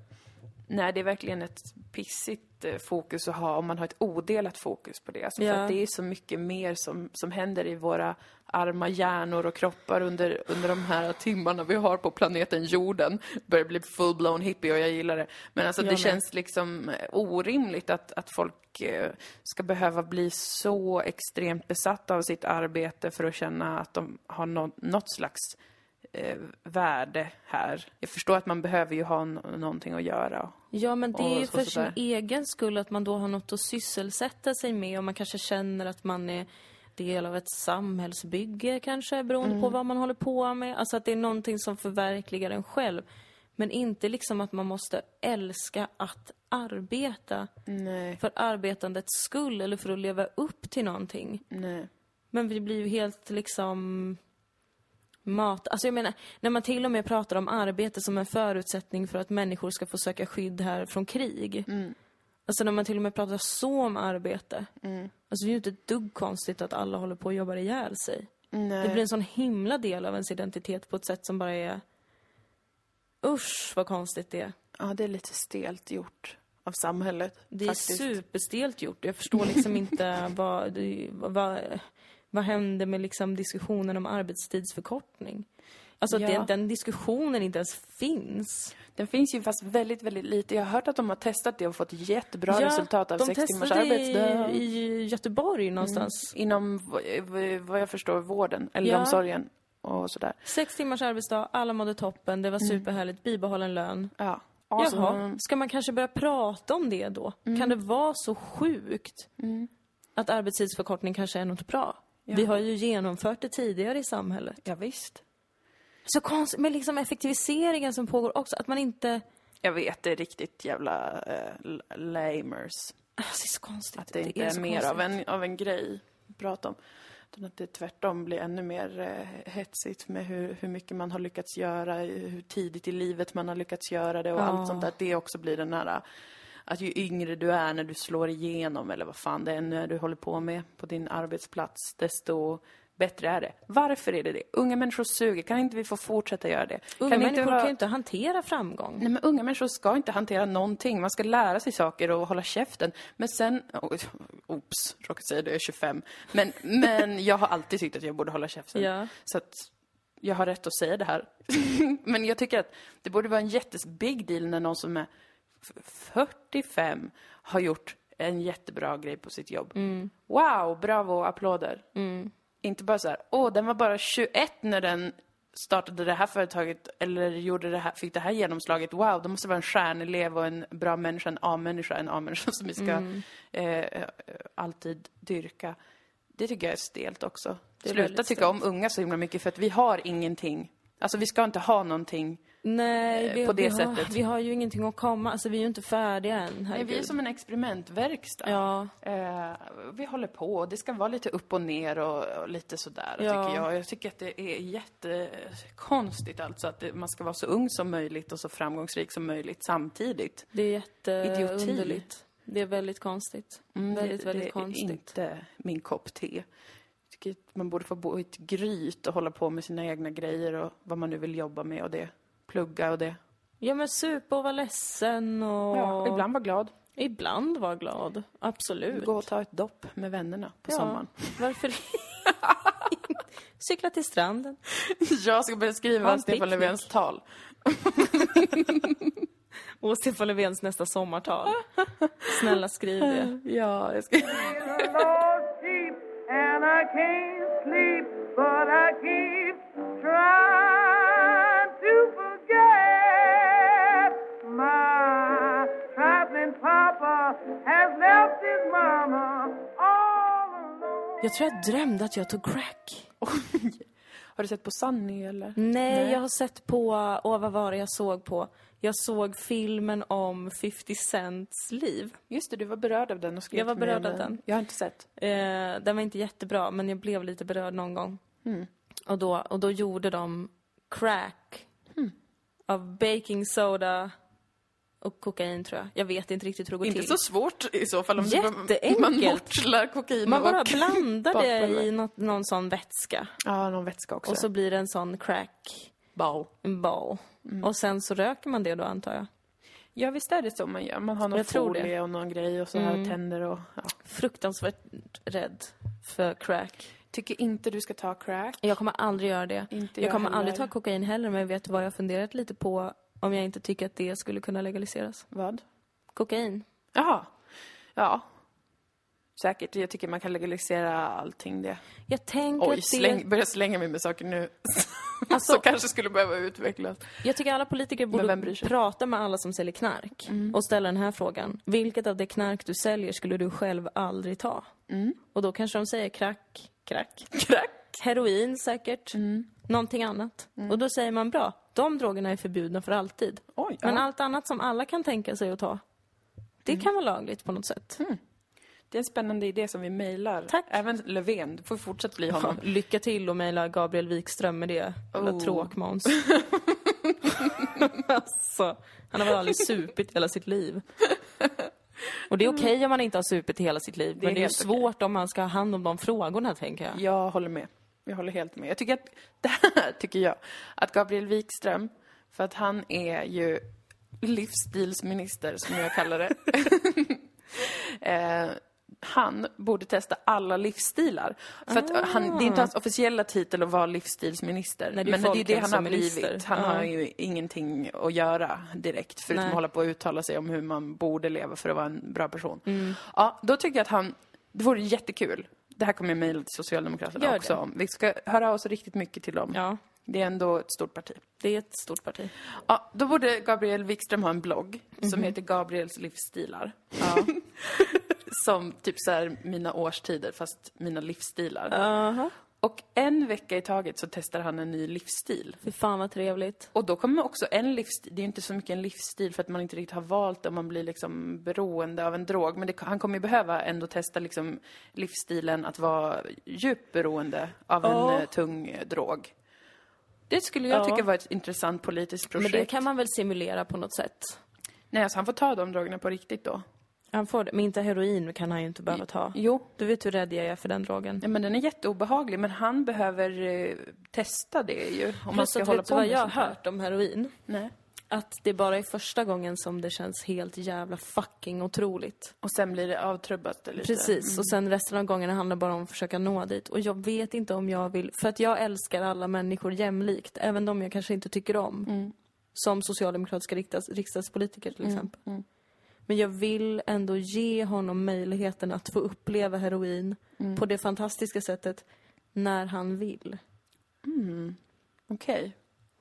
Nej, det är verkligen ett pissigt eh, fokus att ha om man har ett odelat fokus på det. Alltså Ja. För att det är så mycket mer som, som händer i våra arma hjärnor och kroppar under, under de här timmarna vi har på planeten jorden. Börjar bli full-blown hippie och jag gillar det. Men alltså Jag det med. känns liksom eh, orimligt att, att folk eh, ska behöva bli så extremt besatta av sitt arbete för att känna att de har nå, något slags eh, värde här. Jag förstår att man behöver ju ha någonting att göra. Ja, men det är ju för sin egen skull att man då har något att sysselsätta sig med och man kanske känner att man är del av ett samhällsbygge kanske, beroende Mm. på vad man håller på med. Alltså att det är någonting som förverkligar en själv. Men inte liksom att man måste älska att arbeta Nej, för arbetandets skull eller för att leva upp till någonting. nej. Men vi blir ju helt liksom mat... Alltså jag menar, när man till och med pratar om arbete som en förutsättning för att människor ska få söka skydd här från krig. Alltså när man till och med pratar så om arbete. Alltså det är ju inte ett dugg konstigt att alla håller på och jobbar ihjäl sig. nej. Det blir en sån himla del av ens identitet på ett sätt som bara är... Usch vad konstigt det är. Ja, det är lite stelt gjort av samhället. Det är faktiskt. superstelt gjort. Jag förstår liksom inte vad, vad, vad hände med liksom diskussionen om arbetstidsförkortning. Alltså att Ja. det, den diskussionen inte ens finns. Den finns ju fast väldigt, väldigt lite. Jag har hört att de har testat det och fått jättebra resultat av sex timmars arbetsdag. i, i Göteborg någonstans. Inom, v- v- vad jag förstår, vården, eller Ja. omsorgen och sådär. Sex timmars arbetsdag, alla mådde toppen, det var Mm. superhärligt, bibehållen lön. Ja. Jaha, Awesome. ska man kanske börja prata om det då? Mm. Kan det vara så sjukt att arbetstidsförkortning kanske är något bra? Ja. Vi har ju genomfört det tidigare i samhället. Ja, visst. Så konstigt, med liksom effektiviseringen som pågår också, att man inte... Jag vet, det är riktigt jävla uh, lamers. Alltså, det är så konstigt. Att det inte är, så mer konstigt. av en, av en grej att prata om. Utan att det tvärtom blir ännu mer eh, hetsigt med hur, hur mycket man har lyckats göra, hur tidigt i livet man har lyckats göra det och Ja. allt sånt där. Det också blir den här att ju yngre du är när du slår igenom eller vad fan det är nu du håller på med på din arbetsplats, desto bättre är det. Varför är det det? Unga människor suger. Kan inte vi få fortsätta göra det? Unga kan människor vara... kan ju inte hantera framgång. Nej, men unga människor ska inte hantera någonting. Man ska lära sig saker och hålla käften. Men sen... Oops, råkade säga det, jag är 25. Men, men jag har alltid tyckt att jag borde hålla käften. Ja. Så att jag har rätt att säga det här. men jag tycker att det borde vara en jättes big deal när någon som är 45 har gjort en jättebra grej på sitt jobb. Wow, bravo, applåder. Inte bara så här, åh, den var bara 21 när den startade det här företaget eller gjorde det här, fick det här genomslaget. Wow, då måste det vara en stjärnelev och en bra människa, en A-människa, en A-människa som vi ska eh, eh, alltid dyrka. Det tycker jag är stelt också. Det Sluta tycka om unga så himla mycket för att vi har ingenting. Alltså vi ska inte ha någonting. Nej, Eh, vi, på det vi, har, sättet. vi har ju ingenting att komma, alltså vi är ju inte färdiga än, Nej, vi är som en experimentverkstad. Ja, Eh, vi håller på det ska vara lite upp och ner och, och lite sådär Ja. tycker jag. Jag tycker att det är jättekonstigt alltså att det, man ska vara så ung som möjligt och så framgångsrik som möjligt samtidigt. det är jätteunderligt. Det är väldigt konstigt. väldigt, Mm, det, väldigt det konstigt. är inte min kopp te. Man borde få bo i ett gryt och hålla på med sina egna grejer och vad man nu vill jobba med och det. Plugga och det. Ja men supa och vara ledsen och... Ja, ibland vara glad. Ibland vara glad. Absolut. Gå och ta ett dopp med vännerna på sommaren. Varför Cykla till stranden. Jag ska börja skriva Stefan. Löfvens tal. Och Stefan Löfvens nästa sommartal. Snälla skriv det. Ja, jag ska... Jag tror jag drömde att jag tog crack. Har du sett på Sunny eller? Nej, jag har sett på, åh vad var det jag såg på? Jag såg filmen om 50 Cents liv. Just det, du var berörd av den och skrev Jag var berörd av den. Jag har inte sett. Eh, den var inte jättebra, men jag blev lite berörd någon gång. Och, då, och då gjorde de crack av baking soda och kokain, tror jag. Jag vet inte riktigt hur det går Inte till. så svårt i så fall om Jätteenkelt. man mortlar kokain Man bara och blandar det i något, någon sån vätska. Ja, någon vätska också. Och så blir det en sån crack Ball. en ball. Och sen så röker man det då, antar jag. Ja, visst är det så man gör. Man har någon folie och någon grej och så här tänder och... Ja. Fruktansvärt rädd för crack. Tycker inte du ska ta crack. Jag kommer aldrig göra det. Inte jag jag kommer heller. aldrig ta kokain heller, men vet du vad jag funderat lite på om jag inte tycker att det skulle kunna legaliseras? Vad? Kokain. Jaha. Ja. Säkert. Jag tycker man kan legalisera allting det. Jag tänker Oj, att det... släng, börja slänga mig med saker nu. Alltså- så kanske skulle behöva utvecklas. Jag tycker alla politiker borde? Mm. prata med alla som säljer knark och ställa den här frågan. Vilket av det knark du säljer skulle du själv aldrig ta? Mm. Och då kanske de säger crack, crack. Crack? Heroin säkert. Mm. Någonting annat. Och då säger man bra, de drogerna är förbjudna för alltid. Oj, Men ja. allt annat som alla kan tänka sig att ta, det Mm. kan vara lagligt på något sätt. Det är en spännande idé som vi mejlar. Tack. Även Löfven. Du får fortsätta bli honom. Lycka till och mejla Gabriel Wikström med det. Oh. tråkmåns. alltså, han har väl aldrig supit hela sitt liv. Och det är okej om man inte har supit hela sitt liv. är men det är svårt om man ska ha hand om de frågorna, tänker jag. Jag håller med. Jag håller helt med. Jag tycker att, det här tycker jag, att Gabriel Wikström, för att han är ju livsstilsminister, som jag kallar det. eh, han borde testa alla livsstilar. För att han, det är inte hans officiella titel att vara livsstilsminister. Nej, det men det är det han har blivit. Han Ja. har ju ingenting att göra direkt, förutom Nej. att hålla på och uttala sig om hur man borde leva för att vara en bra person. Mm. Ja, då tycker jag att han, det vore jättekul. Det här kommer jag mejla till Socialdemokraterna också. Vi ska höra oss riktigt mycket till dem. Ja, Det är ändå ett stort parti. det är ett stort parti. Ja, då borde Gabriel Wikström ha en blogg Mhm. som heter Gabriels livsstilar. Ja. Som typ så här mina årstider, fast mina livsstilar. Aha. Och en vecka i taget så testar han en ny livsstil. Fy fan vad trevligt. Och då kommer också en livsstil, det är inte så mycket en livsstil för att man inte riktigt har valt och man blir liksom beroende av en drog. Men det, han kommer ju behöva ändå testa liksom livsstilen att vara djupt beroende av en Ja. eh, tung drog. Det skulle jag Ja. tycka var ett intressant politiskt projekt. Men det kan man väl simulera på något sätt? Nej, alltså han får ta de drogerna på riktigt då. Han får det, men inte heroin kan han ju inte behöva ta. Jo, Du vet hur rädd jag är för den drogen. ja, men den är jätteobehaglig men han behöver eh, testa det ju. Om man Plus ska att hålla vet på vad jag har hört om heroin? Nej. Att det bara är första gången som det känns helt jävla fucking otroligt. Och sen blir det avtrubbat lite. Precis, och sen resten av gångerna handlar bara om att försöka nå dit. Och jag vet inte om jag vill, för att jag älskar alla människor jämlikt, även de jag kanske inte tycker om. Som socialdemokratiska riksdags, riksdagspolitiker till exempel. Men jag vill ändå ge honom möjligheten att få uppleva heroin på det fantastiska sättet när han vill. Okej.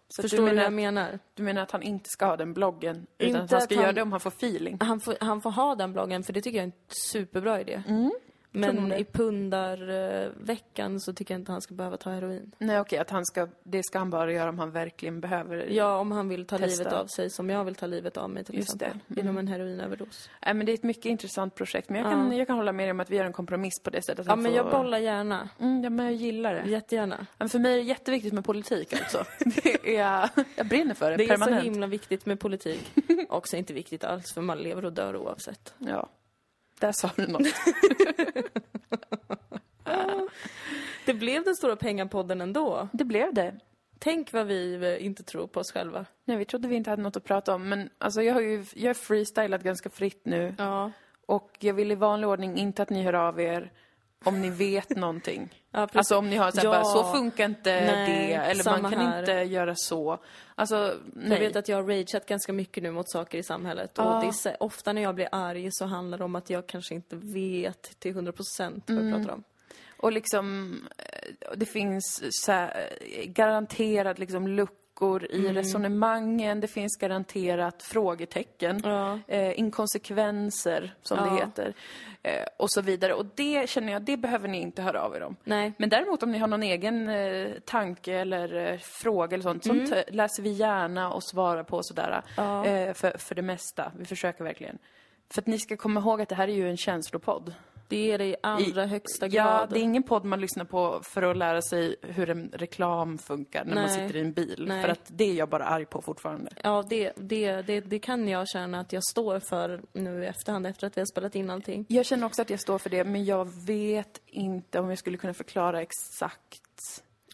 Så Förstår du du vad menar, jag menar? du menar att han inte ska ha den bloggen? Utan Inte att han ska att göra han- det om han får feeling? Han får, han får ha den bloggen, för det tycker jag är en superbra idé. nog Men det. i pundarveckan så tycker jag inte han ska behöva ta heroin. Nej, okej, att han ska, det ska han bara göra om han verkligen behöver. Ja, om han vill ta Testa. livet av sig som jag vill ta livet av mig till Just exempel. det. Genom en heroinöverdos. Nej, men det är ett mycket intressant projekt. Men jag kan, jag kan hålla med dig om att vi gör en kompromiss på det sättet. att Ja, men får... jag bollar gärna. Mm, ja, men jag gillar det. Jättegärna. Men för mig är det jätteviktigt med politik alltså. Det är, jag brinner för det, Det är permanent. så himla viktigt med politik. Också inte viktigt alls, för man lever och dör oavsett. Ja. Där sa du något. Det blev den stora pengapodden ändå. Det blev det. Tänk vad vi inte tror på oss själva. Nej, vi trodde vi inte hade något att prata om. Men alltså, jag har ju jag har freestylat ganska fritt nu. Ja. Och jag vill i vanlig ordning inte att ni hör av er om ni vet någonting. Ja. Alltså om ni har så, här, Ja. bara, så funkar inte Nej, det, eller man kan här. inte göra så. Alltså, Jag nej. vet att jag har rageat ganska mycket nu mot saker i samhället. Ja. Och det är, ofta när jag blir arg så handlar det om att jag kanske inte vet till 100% procent vad jag Mm. pratar om. Och liksom, eh, det finns så här, eh, garanterat liksom luckor luckor i resonemangen, det finns garanterat frågetecken, Ja. eh, inkonsekvenser som det Ja. heter, eh, och så vidare. Och det känner jag, det behöver ni inte höra av er om. Nej. Men däremot om ni har någon egen eh, tanke eller eh, fråga eller sånt, sånt eh, läser vi gärna och svarar på sådär. Ja. Eh, för, för det mesta. Vi försöker verkligen. För att ni ska komma ihåg att det här är ju en känslopodd. Det är det i allra I- högsta grad. Ja, det är ingen podd man lyssnar på för att lära sig hur en reklam funkar när man Nej. sitter i en bil. Nej. För att det är jag bara arg på fortfarande. Ja, det, det, det, det kan jag känna att jag står för nu i efterhand efter att vi har spelat in allting. Jag känner också att jag står för det, men jag vet inte om jag skulle kunna förklara exakt.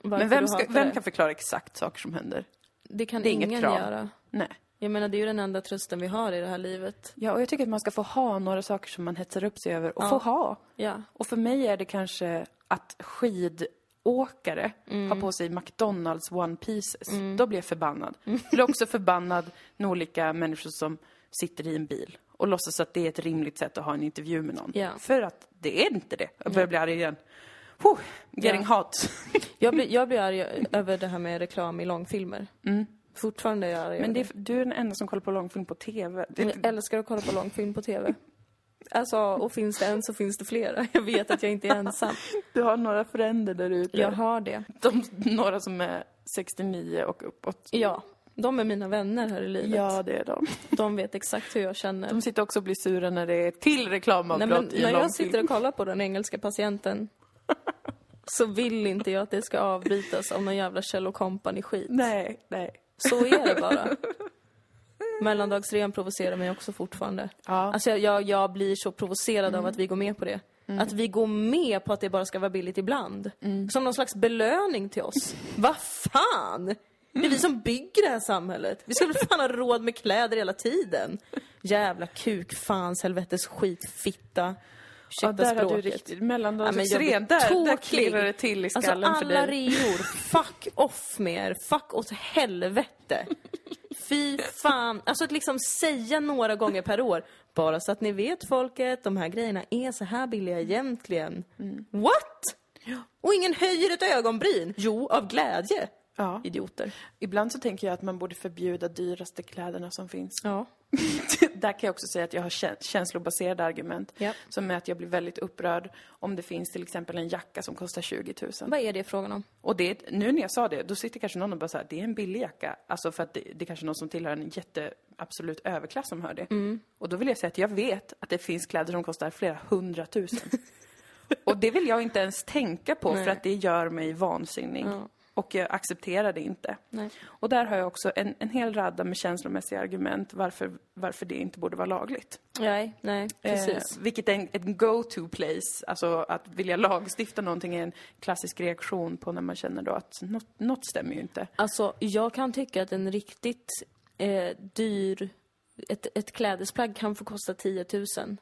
Varför men vem, ska, vem kan förklara exakt saker som händer? Det kan det är ingen göra. Nej. Jag menar, det är ju den enda trösten vi har i det här livet. Ja, och jag tycker att man ska få ha några saker som man hetsar upp sig över och Ja. få ha. Ja. Och för mig är det kanske att skidåkare Mm. har på sig McDonalds One Pieces. Då blir jag förbannad. Jag blir också förbannad när olika människor som sitter i en bil och låtsas att det är ett rimligt sätt att ha en intervju med någon. Ja. För att det är inte det. Jag börjar bli arg igen. Whew, getting Ja. hot. Jag blir, jag blir arg över det här med reklam i långfilmer. Fortfarande är jag. Men det är, du är den enda som kollar på långfilm på TV. Det, Jag älskar att kolla på långfilm på TV. Alltså, och finns det en så finns det flera. Jag vet att jag inte är ensam. du har några föräldrar där ute. Jag har det. De, några som är 69 och uppåt. Ja, de är mina vänner här i livet. Ja, det är de. De vet exakt hur jag känner. De sitter också och blir sura när det är till Nej, reklamavbrott men i en när jag långfilm. sitter och kollar på den engelska patienten så vill inte jag att det ska avbrytas av någon jävla Kjell Company-skit. Nej, nej. Så är det bara. Mellandagsrean provocerar mig också fortfarande. Ja. Alltså jag, jag, jag blir så provocerad av att vi går med på det. Att vi går med på att det bara ska vara billigt ibland. Som någon slags belöning till oss. Vad fan! Det är vi som bygger det här samhället. Vi skulle väl fan ha råd med kläder hela tiden. Jävla kuk, fans, helvetes skit, fitta. Ja, Ursäkta där har du språket. riktigt. Ja, Mellandagsren, där, där klirrar det till i skallen alltså, för alla dig. reor, fuck off med er. Fuck åt helvete. Fy fan. Alltså att liksom säga några gånger per år. Bara så att ni vet folket, de här grejerna är så här billiga egentligen. Mm. What? Och ingen höjer ett ögonbryn. Jo, av glädje. Ja. Idioter. Ibland så tänker jag att man borde förbjuda dyraste kläderna som finns. Ja. Där kan jag också säga att jag har kä- känslobaserade argument. Ja. Som är att jag blir väldigt upprörd om det finns till exempel en jacka som kostar 20 000. Vad är det frågan om? Och det, nu när jag sa det, då sitter kanske någon och bara säger det är en billig jacka. Alltså för att det, det är kanske någon som tillhör en jätte, absolut överklass som hör det. Mm. Och då vill jag säga att jag vet att det finns kläder som kostar flera hundratusen. och det vill jag inte ens tänka på Nej. för att det gör mig vansinnig. Ja. Och jag accepterar det inte. Nej. Och där har jag också en, en hel radda med känslomässiga argument varför, varför det inte borde vara lagligt. Nej, nej, precis. Eh, vilket är en, en go-to place. Alltså att vilja lagstifta någonting är en klassisk reaktion på när man känner då att något, något stämmer ju inte. Alltså, jag kan tycka att en riktigt eh, dyr... Ett, ett klädesplagg kan få kosta 10 000.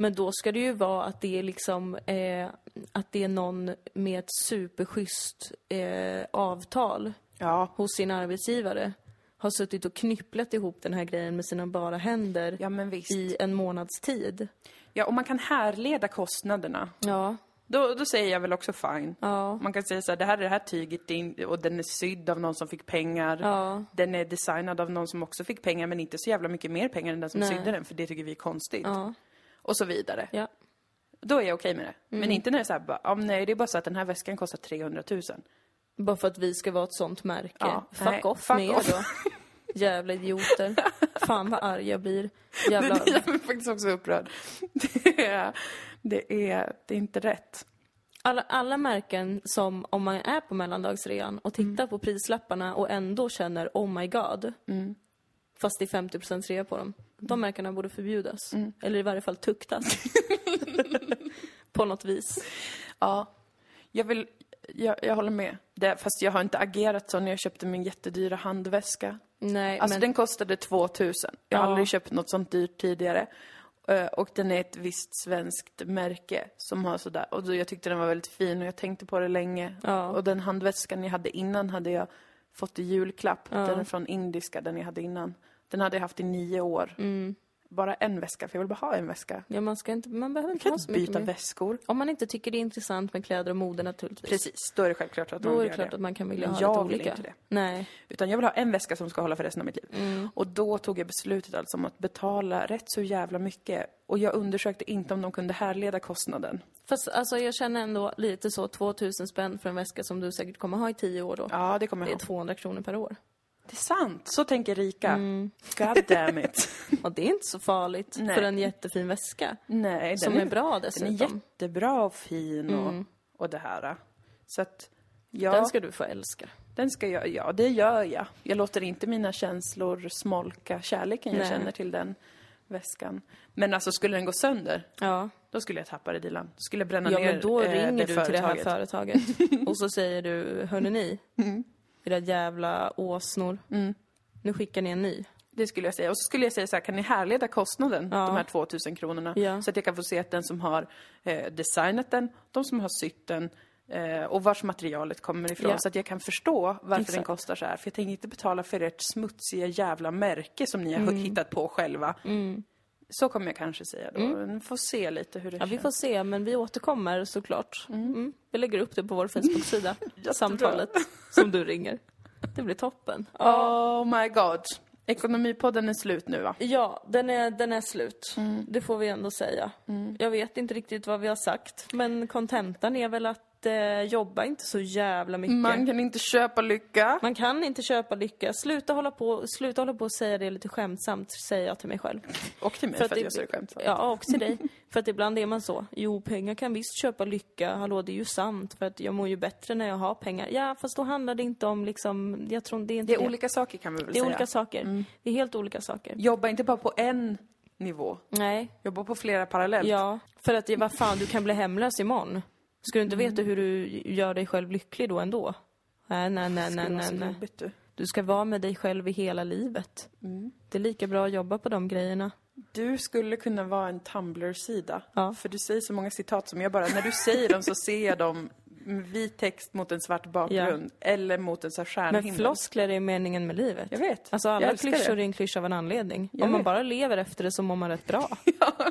Men då ska det ju vara att det är liksom... Eh, att det är någon med ett superschysst eh, avtal Ja. hos sin arbetsgivare. Har suttit och knypplat ihop den här grejen med sina bara händer Ja, i en månads tid. Ja, och man kan härleda kostnaderna. Ja, Då, då säger jag väl också fine. ja, Man kan säga så här, det här är det här tyget in- och den är sydd av någon som fick pengar. ja. Den är designad av någon som också fick pengar men inte så jävla mycket mer pengar än den som Nej. sydde den för det tycker vi är konstigt. ja. Och så vidare. ja. Då är jag okej med det. Mm. Men inte när det är så här, bara, nej det är bara så att den här väskan kostar 300 000. Bara för att vi ska vara ett sånt märke. Ja, fuck nej, off fuck med er då. Jävla idioter. Fan vad arg jag blir. Jävla... Det gör mig faktiskt också upprörd. Det är, det är, det är inte rätt. Alla, alla märken som, om man är på mellandagsrean och tittar på prislapparna och ändå känner oh my god. Fast det är 50% rea på dem. De märkena borde förbjudas. Eller i varje fall tuktas. på något vis. Ja. Jag vill, jag, jag håller med. Det, fast jag har inte agerat så när jag köpte min jättedyra handväska. Nej, Alltså men... den kostade 2000. Jag har Ja. aldrig köpt något sånt dyrt tidigare. Eh, Och den är ett visst svenskt märke som har sådär. Och då, jag tyckte den var väldigt fin och jag tänkte på det länge. Ja. Och den handväskan jag hade innan hade jag fått i julklapp. Den är från indiska, den jag hade innan. Den hade jag haft i nio år. Mm. bara en väska, för jag vill bara ha en väska. Ja, man, ska inte, man behöver inte kan ha så mycket byta mer. väskor. Om man inte tycker det är intressant med kläder och mode naturligtvis. Precis, då är det självklart att man Då är vill det göra klart att man kan vilja ha jag lite vill olika. inte det. Nej. Utan jag vill ha en väska som ska hålla för resten av mitt liv. Mm. Och då tog jag beslutet alltså om att betala rätt så jävla mycket. Och jag undersökte inte om de kunde härleda kostnaden. Fast alltså jag känner ändå lite så 2000 spänn för en väska som du säkert kommer ha i 10 år då. Ja, det kommer Det jag är ha. 200 kronor per år. Det är sant, så tänker rika. Mm. God damn it. Och det är inte så farligt Nej. för en jättefin väska. Nej, Som den är bra Den dessutom. är jättebra och fin och, och det här. Så att, ja, Den ska du få älska. den ska jag, ja det gör jag. Jag låter inte mina känslor smolka kärleken jag Nej. känner till den väskan. Men alltså skulle den gå sönder, Ja. då skulle jag tappa det Dilan. Då skulle jag bränna Ja, ner men då eh, ringer det du till det här företaget. företaget. och så säger du, hörni ni, era jävla åsnor. Nu skickar ni en ny. Det skulle jag säga. Och så skulle jag säga så här, kan ni härleda kostnaden, Ja. de här 2000 kronorna? Ja. Så att jag kan få se att den som har eh, designat den, de som har sytt den eh, och vars materialet kommer ifrån. Ja. Så att jag kan förstå varför den Exakt. kostar så här. För jag tänker inte betala för ert smutsiga jävla märke som ni har Mm. hittat på själva. Så kommer jag kanske säga då. Vi får se lite hur det Mm. Ja, vi känns. får se, men vi återkommer såklart. Mm. Vi lägger upp det på vår Facebook-sida, samtalet som du ringer. Det blir toppen. Oh my god. Ekonomipodden är slut nu va? Ja, den är, den är slut. Mm. Det får vi ändå säga. Jag vet inte riktigt vad vi har sagt, men kontentan är väl att eh, jobba inte så jävla mycket. Man kan inte köpa lycka. Man kan inte köpa lycka. Sluta hålla på, sluta hålla på och säga det lite skämtsamt, säger jag till mig själv. Och till mig för, att jag ser det skämtsamt. Ja, och till dig. För att ibland är man så. Jo, pengar kan visst köpa lycka. Hallå, det är ju sant. För att jag mår ju bättre när jag har pengar. Ja, fast då handlar det inte om liksom, jag tror det är inte Det är olika saker kan vi väl Det är säga. olika saker. Det är helt olika saker. Jobba inte bara på en nivå. Nej, Jobba på flera parallellt. ja. För att, vad fan, du kan bli hemlös imorgon. Ska du inte Mm. veta hur du gör dig själv lycklig då ändå? Nej, nej, nej, nej, nej, nej. du. Du ska vara med dig själv i hela livet. Mm. Det är lika bra att jobba på de grejerna. Du skulle kunna vara en Tumblr-sida. Ja. För du säger så många citat som jag bara, när du säger dem så ser jag dem vit text mot en svart bakgrund. Eller mot en här Men stjärnhimmel. floskler är meningen med livet. Jag vet. Alltså alla klyschor det. är en klyscha av en anledning. Jag Om man vet. bara lever efter det så mår man rätt bra.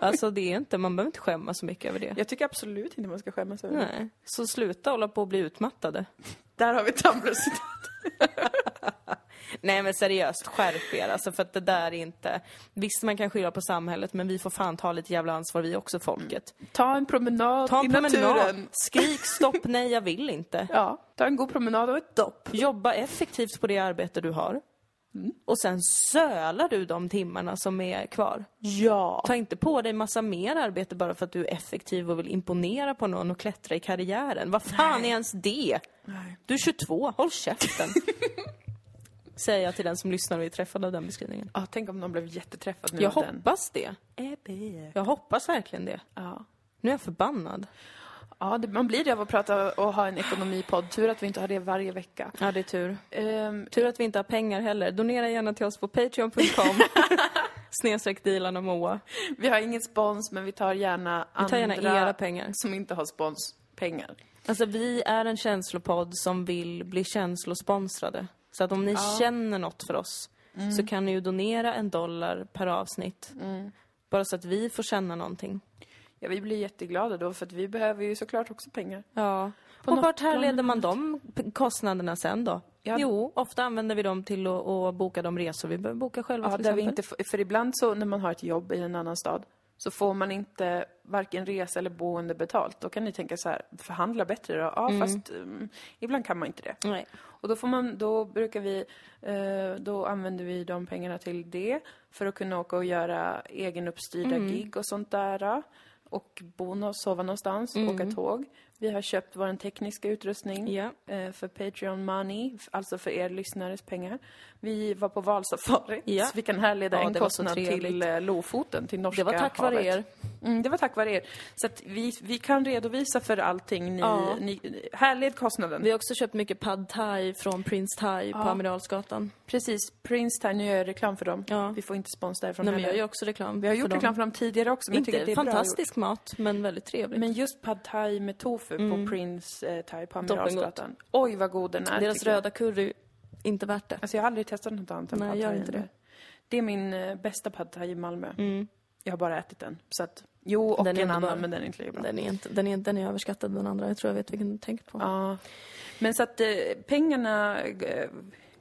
Alltså det är inte, man behöver inte skämmas så mycket över det. Jag tycker absolut inte man ska skämmas över det. Nej. Så sluta hålla på och bli utmattade. Där har vi Tumblr-citat. Nej men seriöst, skärp er alltså för att det där är inte... Visst man kan skylla på samhället men vi får fan ta lite jävla ansvar vi också folket. Ta en promenad Ta en i promenad, naturen. skrik stopp, nej jag vill inte. Ja, ta en god promenad och ett dopp. Jobba effektivt på det arbete du har. Och sen sölar du de timmarna som är kvar. Ja. Ta inte på dig massa mer arbete bara för att du är effektiv och vill imponera på någon och klättra i karriären. Vad fan är ens det? Nej. Du är 22, håll käften. Säger jag till den som lyssnar och är träffad av den beskrivningen. Ja, tänk om någon blev jätteträffad nu Jag av den. hoppas det. Jag hoppas verkligen det. Ja. Nu är jag förbannad. Ja, det, man blir det av att prata och ha en ekonomipodd. Tur att vi inte har det varje vecka. Ja, det är tur. Ehm, Tur att vi inte har pengar heller. Donera gärna till oss på patreon.com. Snedstreck Dilan och Moa. vi har ingen spons, men vi tar gärna Vi tar gärna andra era pengar. som inte har spons pengar. Alltså vi är en känslopodd som vill bli känslosponsrade. Så att om ni känner något för oss så kan ni ju donera en dollar per avsnitt. Bara så att vi får känna någonting. Ja, vi blir jätteglada då, för att vi behöver ju såklart också pengar. Ja. På och vart härleder man de kostnaderna sen då? Ja. Jo, ofta använder vi dem till att, att boka de resor vi behöver boka själva Ja, där vi inte, för ibland så när man har ett jobb i en annan stad så får man inte varken resa eller boende betalt. Då kan ni tänka så här, förhandla bättre då. Ja, fast um, ibland kan man inte det. Nej. Och då får man, då brukar vi, eh, då använder vi de pengarna till det för att kunna åka och göra egenuppstyrda gig och sånt där. Och bo och sova någonstans, åka tåg. Vi har köpt vår tekniska utrustning Ja. eh, för Patreon money, alltså för er lyssnares pengar. Vi var på valsafari, Ja. så vi kan härleda Ja, en kostnad till eh, Lofoten, till norska Det var tack vare havet. er. Mm, det var tack vare er. Så att vi, vi kan redovisa för allting ni, Ja. ni härled kostnaden. Vi har också köpt mycket pad thai från Prince Thai på Amiralsgatan. Precis, Prince Time, nu gör jag reklam för dem. Ja. Vi får inte spons därifrån Nej, men jag gör också reklam Vi har gjort dem. reklam för dem tidigare också, men jag tycker Inte det är bra fantastisk mat, men väldigt trevligt. Men just pad thai med tofu på Prince eh, Thai på. Amiralsgatan. Oj, vad god den är. Deras röda curry, inte värt det. Alltså jag har aldrig testat något annat än Nej, pad gör inte det. Det är min eh, bästa pad thai i Malmö. Mm. Jag har bara ätit den. Så att, jo, och Den är en underbar. annan, men den är inte lika bra. Den är, inte, den, är, den är överskattad den andra. Jag tror jag vet vilken du tänker på. Ja. Men så att eh, pengarna eh,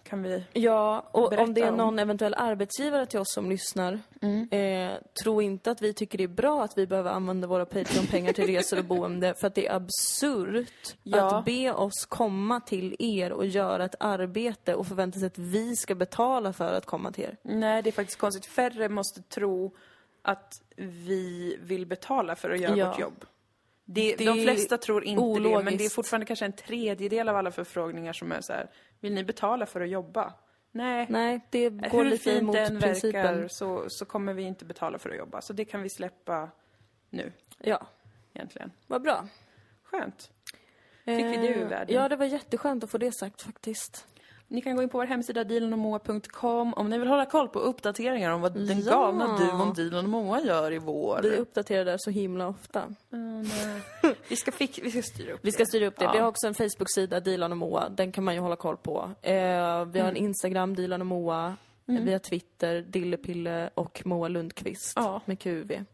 kan vi... Ja, och om det är om. någon eventuell arbetsgivare till oss som lyssnar, Mm. eh, tro inte att vi tycker det är bra att vi behöver använda våra Patreon-pengar till resor och boende, för att det är absurt Ja. att be oss komma till er och göra ett arbete och förvänta sig att vi ska betala för att komma till er. Nej, det är faktiskt konstigt. Färre måste tro att vi vill betala för att göra Ja. vårt jobb. Det, Det de flesta tror inte det, men det är ologiskt. fortfarande kanske en tredjedel av alla förfrågningar som är så här, vill ni betala för att jobba? Nej. Nej, det går Hur lite fint emot det än principen. verkar så, så kommer vi inte betala för att jobba. Så det kan vi släppa nu, Ja, egentligen. vad bra. Skönt. Fick vi det ur Eh, världen? Ja, det var jätteskönt att få det sagt faktiskt. Ni kan gå in på vår hemsida dilanomoa.com om ni vill hålla koll på uppdateringar om vad den Ja. galna duon Dilan och Moa gör i vår. Vi uppdaterar där så himla ofta. Mm, vi, ska fix, vi ska styra upp Vi ska styra upp det. Ja. Vi har också en Facebook-sida, Dilan och Moa. Den kan man ju hålla koll på. Eh, vi har en Instagram, Dilan och Moa. Vi har Twitter, Dillepille och Moa Lundqvist Ja. med QV.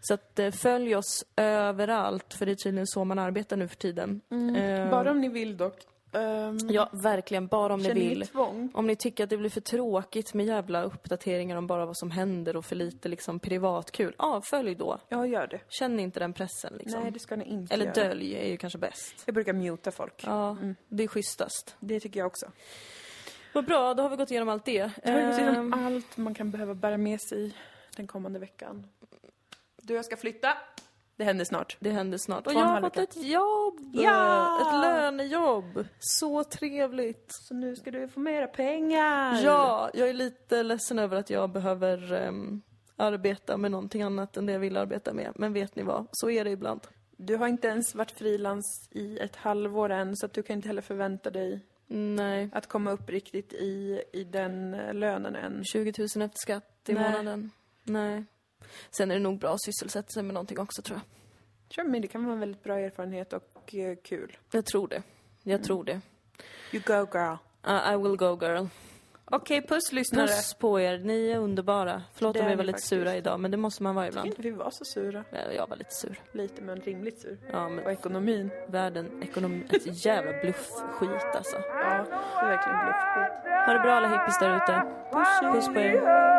Så att eh, följ oss överallt, för det är tydligen så man arbetar nu för tiden. Eh, Bara om ni vill dock. Um, Ja, verkligen. Bara om ni vill. tvång? Om ni tycker att det blir för tråkigt med jävla uppdateringar om bara vad som händer och för lite liksom privatkul. Ja, följ då. Ja, gör det. Känn inte den pressen liksom. Nej, det ska ni inte Eller göra. dölj är ju kanske bäst. Jag brukar muta folk. Ja, det är schysstast. Det tycker jag också. Vad bra, då har vi gått igenom allt det. Det har gått igenom Ehm, allt man kan behöva bära med sig den kommande veckan. Du, jag ska flytta. Det händer snart. det händer snart. Och jag har fått ett jobb! Ja! Ett lönejobb! Så trevligt! Så nu ska du få mera pengar. Ja, jag är lite ledsen över att jag behöver ehm, arbeta med någonting annat än det jag vill arbeta med. Men vet ni vad? Så är det ibland. Du har inte ens varit frilans i ett halvår än, så att du kan inte heller förvänta dig Nej. att komma upp riktigt i, i den eh, lönen än. 20 000 efter skatt i Nej. månaden. Nej. Sen är det nog bra att sysselsätta sig med någonting också tror jag. Sure, men det kan vara en väldigt bra erfarenhet och eh, kul. Jag tror det. Jag Mm. tror det. You go girl. Uh, I will go girl. Okej, puss lyssnare. Puss på er, ni är underbara. Förlåt Det om vi var lite faktiskt. sura idag, men det måste man vara Jag ibland. tycker inte vi var så sura. Ja, Jag var lite sur. Lite, men rimligt sur. Ja, Och men ekonomin. världen, ekonomi, ett jävla bluffskit alltså. Ja, det är verkligen bluffskit. Ha det bra alla hippies där ute. Puss, Puss på er.